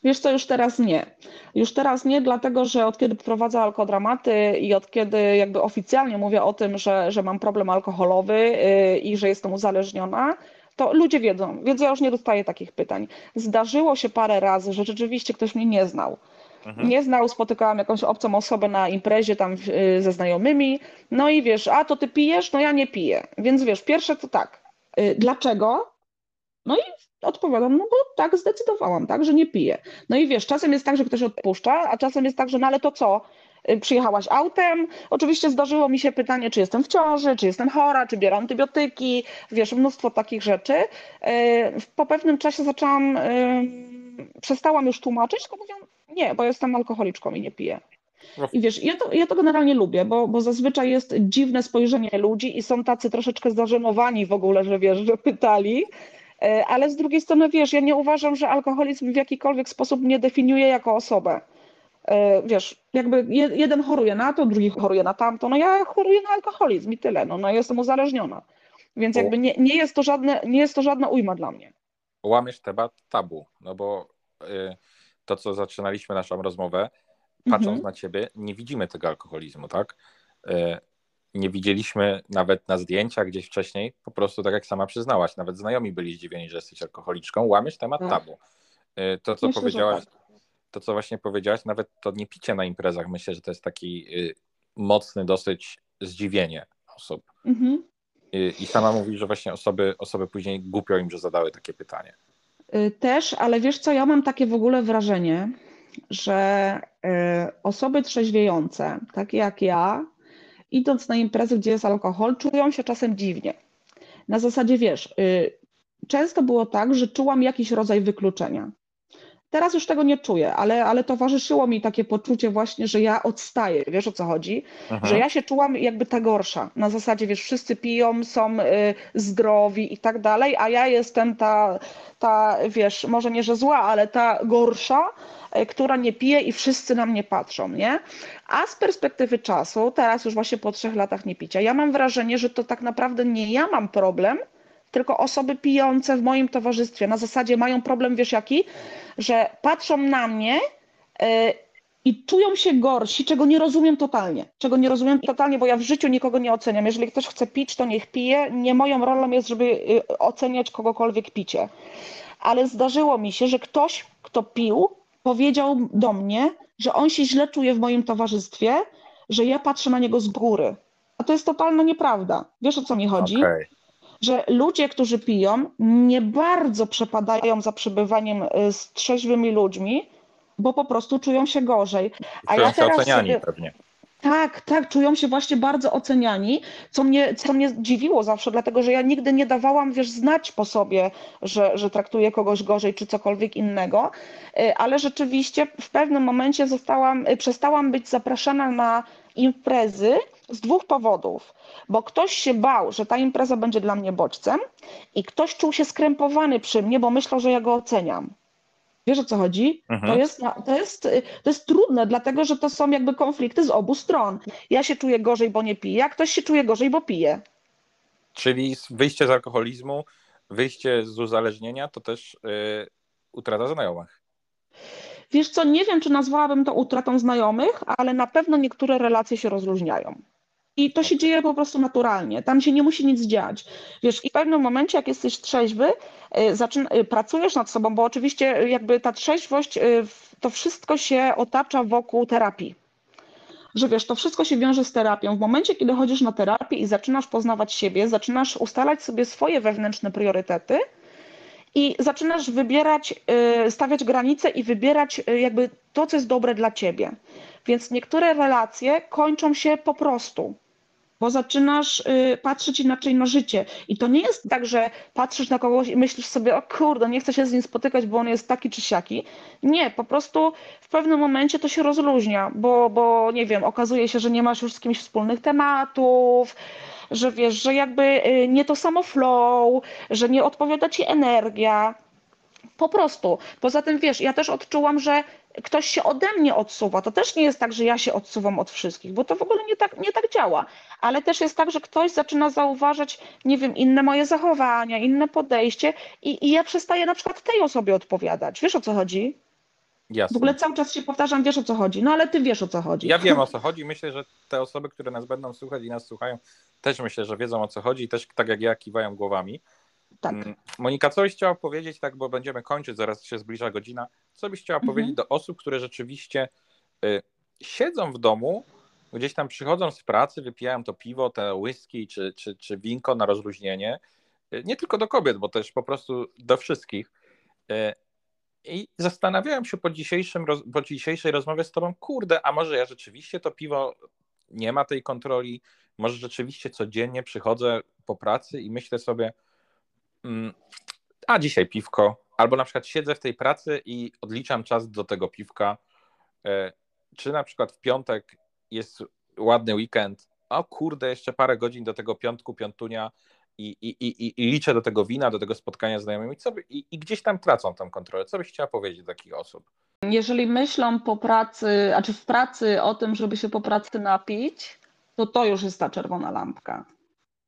Wiesz co, już teraz nie. Już teraz nie, dlatego że od kiedy prowadzę alkodramaty i od kiedy jakby oficjalnie mówię o tym, że, że mam problem alkoholowy yy, i że jestem uzależniona, to ludzie wiedzą, więc ja już nie dostaję takich pytań. Zdarzyło się parę razy, że rzeczywiście ktoś mnie nie znał. Mhm. Nie znał, spotykałam jakąś obcą osobę na imprezie tam yy, ze znajomymi, no i wiesz, a to ty pijesz? No ja nie piję. Więc wiesz, pierwsze to tak, yy, dlaczego? No odpowiadam, no bo tak zdecydowałam, tak, że nie piję. No i wiesz, czasem jest tak, że ktoś odpuszcza, a czasem jest tak, że no ale to co? Y, Przyjechałaś autem? Oczywiście zdarzyło mi się pytanie, czy jestem w ciąży, czy jestem chora, czy biorę antybiotyki, wiesz, mnóstwo takich rzeczy. Y, Po pewnym czasie zaczęłam, y, przestałam już tłumaczyć, tylko mówię, nie, bo jestem alkoholiczką i nie piję. I wiesz, ja to, ja to generalnie lubię, bo, bo zazwyczaj jest dziwne spojrzenie ludzi i są tacy troszeczkę zażenowani w ogóle, że wiesz, że pytali. E, Ale z drugiej strony, wiesz, ja nie uważam, że alkoholizm w jakikolwiek sposób mnie definiuje jako osobę. E, Wiesz, jakby je- jeden choruje na to, drugi choruje na tamto, no ja choruję na alkoholizm i tyle, no, no jestem uzależniona. Więc jakby nie, nie, jest to żadne, nie jest to żadna ujma dla mnie. Łamiesz temat tabu, no bo y, to, co zaczynaliśmy naszą rozmowę, patrząc Mhm. na ciebie, nie widzimy tego alkoholizmu, tak? Y, Nie widzieliśmy nawet na zdjęciach gdzieś wcześniej, po prostu tak jak sama przyznałaś, nawet znajomi byli zdziwieni, że jesteś alkoholiczką, łamiesz temat Tak. tabu. Y, To, co Myślę, powiedziałaś, tak. to, co właśnie powiedziałaś, nawet to nie picie na imprezach, myślę, że to jest taki y, mocny dosyć zdziwienie osób. Mhm. Y, I sama mówisz, że właśnie osoby, osoby później głupio im, że zadały takie pytanie. Też, ale wiesz co, ja mam takie w ogóle wrażenie, że osoby trzeźwiejące, takie jak ja, idąc na imprezy, gdzie jest alkohol, czują się czasem dziwnie. Na zasadzie, wiesz, y, często było tak, że czułam jakiś rodzaj wykluczenia. Teraz już tego nie czuję, ale, ale towarzyszyło mi takie poczucie właśnie, że ja odstaję. Wiesz o co chodzi? Mhm. Że ja się czułam jakby ta gorsza. Na zasadzie, wiesz, wszyscy piją, są y, zdrowi i tak dalej, a ja jestem ta, ta, wiesz, może nie, że zła, ale ta gorsza, y, która nie pije i wszyscy na mnie patrzą, nie? A z perspektywy czasu, teraz już właśnie po trzech latach nie picia, ja mam wrażenie, że to tak naprawdę nie ja mam problem, tylko osoby pijące w moim towarzystwie. Na zasadzie mają problem, wiesz jaki? Że patrzą na mnie y, i czują się gorsi, czego nie rozumiem totalnie. Czego nie rozumiem totalnie, bo ja w życiu nikogo nie oceniam. Jeżeli ktoś chce pić, to niech pije. Nie moją rolą jest, żeby y, oceniać kogokolwiek picie. Ale zdarzyło mi się, że ktoś, kto pił, powiedział do mnie, że on się źle czuje w moim towarzystwie, że ja patrzę na niego z góry. A to jest totalna nieprawda. Wiesz o co mi chodzi? Okej. Że ludzie, którzy piją, nie bardzo przepadają za przebywaniem y, z trzeźwymi ludźmi, bo po prostu czują się gorzej. A Czują ja się teraz oceniani sobie- pewnie. Tak, tak, czują się właśnie bardzo oceniani, co mnie, co mnie dziwiło zawsze, dlatego że ja nigdy nie dawałam, wiesz, znać po sobie, że, że traktuję kogoś gorzej czy cokolwiek innego, Y, ale rzeczywiście w pewnym momencie zostałam, y, przestałam być zapraszana na imprezy z dwóch powodów, bo ktoś się bał, że ta impreza będzie dla mnie bodźcem i ktoś czuł się skrępowany przy mnie, bo myślał, że ja go oceniam. Wiesz o co chodzi? Mhm. To jest, to, jest, to jest trudne, dlatego że to są jakby konflikty z obu stron. Ja się czuję gorzej, bo nie piję, a ktoś się czuje gorzej, bo pije. Czyli wyjście z alkoholizmu, wyjście z uzależnienia to też y, utrata znajomych. Wiesz co, nie wiem, czy nazwałabym to utratą znajomych, ale na pewno niektóre relacje się rozluźniają. I to się dzieje po prostu naturalnie. Tam się nie musi nic dziać. Wiesz, i w pewnym momencie, jak jesteś trzeźwy, y, zaczyna, y, pracujesz nad sobą, bo oczywiście y, jakby ta trzeźwość, to wszystko się otacza wokół terapii. Że wiesz, to wszystko się wiąże z terapią. W momencie, kiedy chodzisz na terapię i zaczynasz poznawać siebie, zaczynasz ustalać sobie swoje wewnętrzne priorytety, i zaczynasz wybierać, stawiać granice i wybierać jakby to, co jest dobre dla ciebie. Więc niektóre relacje kończą się po prostu, bo zaczynasz y, patrzeć inaczej na życie. I to nie jest tak, że patrzysz na kogoś i myślisz sobie, o kurde, nie chcę się z nim spotykać, bo on jest taki czy siaki. Nie, po prostu w pewnym momencie to się rozluźnia, bo, bo nie wiem, okazuje się, że nie masz już z kimś wspólnych tematów, że wiesz, że jakby y, nie to samo flow, że nie odpowiada ci energia. Po prostu. Poza tym, wiesz, ja też odczułam, że ktoś się ode mnie odsuwa. To też nie jest tak, że ja się odsuwam od wszystkich, bo to w ogóle nie tak, nie tak działa. Ale też jest tak, że ktoś zaczyna zauważać, nie wiem, inne moje zachowania, inne podejście i, i ja przestaję na przykład tej osobie odpowiadać. Wiesz o co chodzi? Jasne. W ogóle cały czas się powtarzam, wiesz o co chodzi. No ale ty wiesz o co chodzi. Ja wiem o co chodzi. Myślę, że te osoby, które nas będą słuchać i nas słuchają, też myślę, że wiedzą o co chodzi i też tak jak ja kiwają głowami. Tak. Mm, Monika, co byś chciała powiedzieć, tak, bo będziemy kończyć, zaraz się zbliża godzina. Co byś chciała Mhm. powiedzieć do osób, które rzeczywiście y, siedzą w domu, gdzieś tam przychodzą z pracy, wypijają to piwo, te whisky czy, czy, czy winko na rozluźnienie. Y, nie tylko do kobiet, bo też po prostu do wszystkich. Y, I zastanawiałem się po, dzisiejszym, po dzisiejszej rozmowie z tobą, kurde, a może ja rzeczywiście to piwo nie ma tej kontroli, może rzeczywiście codziennie przychodzę po pracy i myślę sobie, a dzisiaj piwko, albo na przykład siedzę w tej pracy i odliczam czas do tego piwka, E, czy na przykład w piątek jest ładny weekend, o kurde, jeszcze parę godzin do tego piątku, piątunia i, i, i, i liczę do tego wina, do tego spotkania z znajomymi co by, i, i gdzieś tam tracą tą kontrolę. Co byś chciała powiedzieć do takich osób? Jeżeli myślą po pracy, a czy w pracy o tym, żeby się po pracy napić, to to już jest ta czerwona lampka.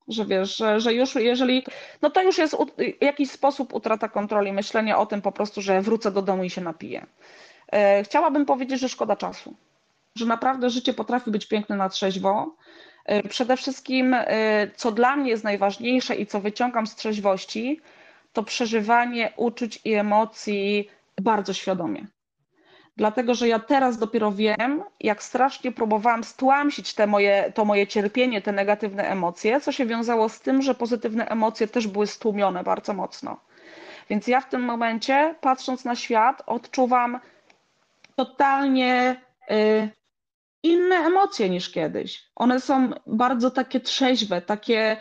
Że wiesz, że, że już jeżeli, no to już jest jakiś sposób utrata kontroli, myślenie o tym po prostu, że wrócę do domu i się napiję. E, Chciałabym powiedzieć, że szkoda czasu, że naprawdę życie potrafi być piękne na trzeźwo. E, Przede wszystkim, e, co dla mnie jest najważniejsze i co wyciągam z trzeźwości, to przeżywanie uczuć i emocji bardzo świadomie. Dlatego, że ja teraz dopiero wiem, jak strasznie próbowałam stłamsić te moje, to moje cierpienie, te negatywne emocje, co się wiązało z tym, że pozytywne emocje też były stłumione bardzo mocno. Więc ja w tym momencie, patrząc na świat, odczuwam totalnie y, inne emocje niż kiedyś. One są bardzo takie trzeźwe, takie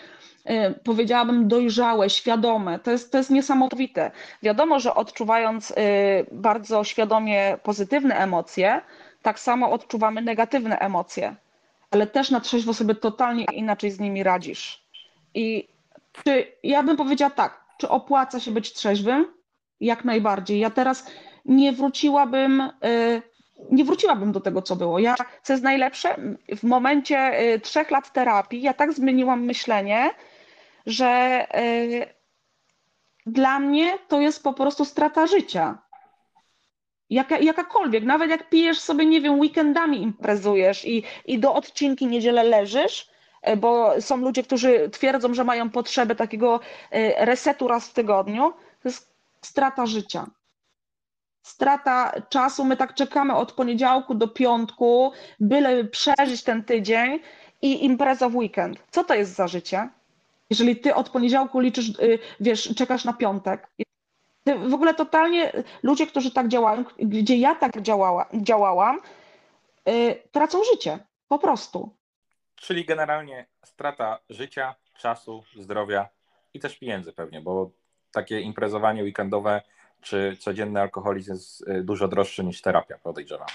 powiedziałabym dojrzałe, świadome. To jest, to jest niesamowite. Wiadomo, że odczuwając y, bardzo świadomie pozytywne emocje, tak samo odczuwamy negatywne emocje, ale też na trzeźwo sobie totalnie inaczej z nimi radzisz. I czy ja bym powiedziała tak, czy opłaca się być trzeźwym? Jak najbardziej. Ja teraz nie wróciłabym, y, nie wróciłabym do tego, co było. Ja, co jest najlepsze, w momencie y, trzech lat terapii, ja tak zmieniłam myślenie, że y, dla mnie to jest po prostu strata życia. Jaka, jakakolwiek, nawet jak pijesz sobie, nie wiem, weekendami imprezujesz i, i do odcinki niedzielę leżysz, e, bo są ludzie, którzy twierdzą, że mają potrzebę takiego e, resetu raz w tygodniu, to jest strata życia. Strata czasu, my tak czekamy od poniedziałku do piątku, byle przeżyć ten tydzień i impreza w weekend. Co to jest za życie? Jeżeli ty od poniedziałku liczysz, y, wiesz, czekasz na piątek. Ty w ogóle totalnie ludzie, którzy tak działają, gdzie ja tak działała, działałam, y, tracą życie. Po prostu. Czyli generalnie strata życia, czasu, zdrowia i też pieniędzy pewnie, bo takie imprezowanie weekendowe czy codzienny alkoholizm jest y, dużo droższy niż terapia, podejrzewam.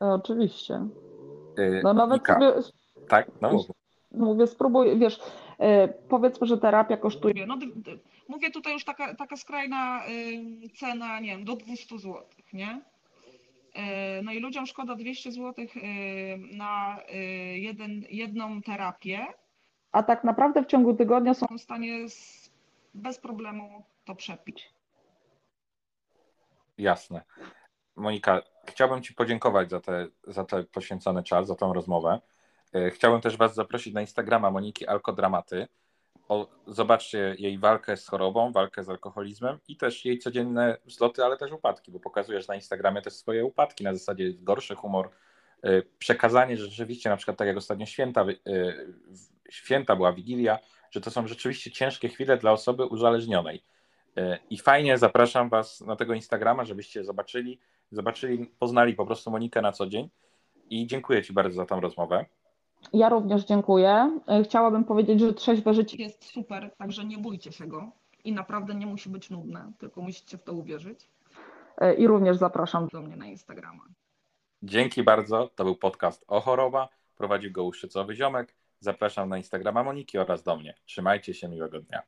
Oczywiście. Y, No nawet sobie, Tak? No, mów. mówię, spróbuj, wiesz, powiedzmy, że terapia kosztuje, no mówię tutaj już taka, taka skrajna y, cena, nie wiem, do 200 zł, nie? Y, No i ludziom szkoda 200 zł na y, jeden, jedną terapię, a tak naprawdę w ciągu tygodnia są w stanie z, bez problemu to przepić. Jasne. Monika, chciałbym Ci podziękować za, te, za ten poświęcony czas, za tą rozmowę. E, Chciałbym też Was zaprosić na Instagrama Moniki Alkodramaty. O, zobaczcie jej walkę z chorobą, walkę z alkoholizmem i też jej codzienne wzloty, ale też upadki, bo pokazujesz na Instagramie też swoje upadki, na zasadzie gorszy humor, e, przekazanie, że rzeczywiście na przykład tak jak ostatnio święta, e, święta była Wigilia, że to są rzeczywiście ciężkie chwile dla osoby uzależnionej. I fajnie zapraszam Was na tego Instagrama, żebyście zobaczyli, zobaczyli, poznali po prostu Monikę na co dzień. I dziękuję Ci bardzo za tą rozmowę. Ja również dziękuję. E, Chciałabym powiedzieć, że trzeźwe życie jest super, także nie bójcie się go i naprawdę nie musi być nudne, tylko musicie w to uwierzyć. E, I również zapraszam do mnie na Instagrama. Dzięki bardzo. To był podcast o choroba. Prowadził go Łuszczycowy Ziomek. Zapraszam na Instagrama Moniki oraz do mnie. Trzymajcie się, miłego dnia.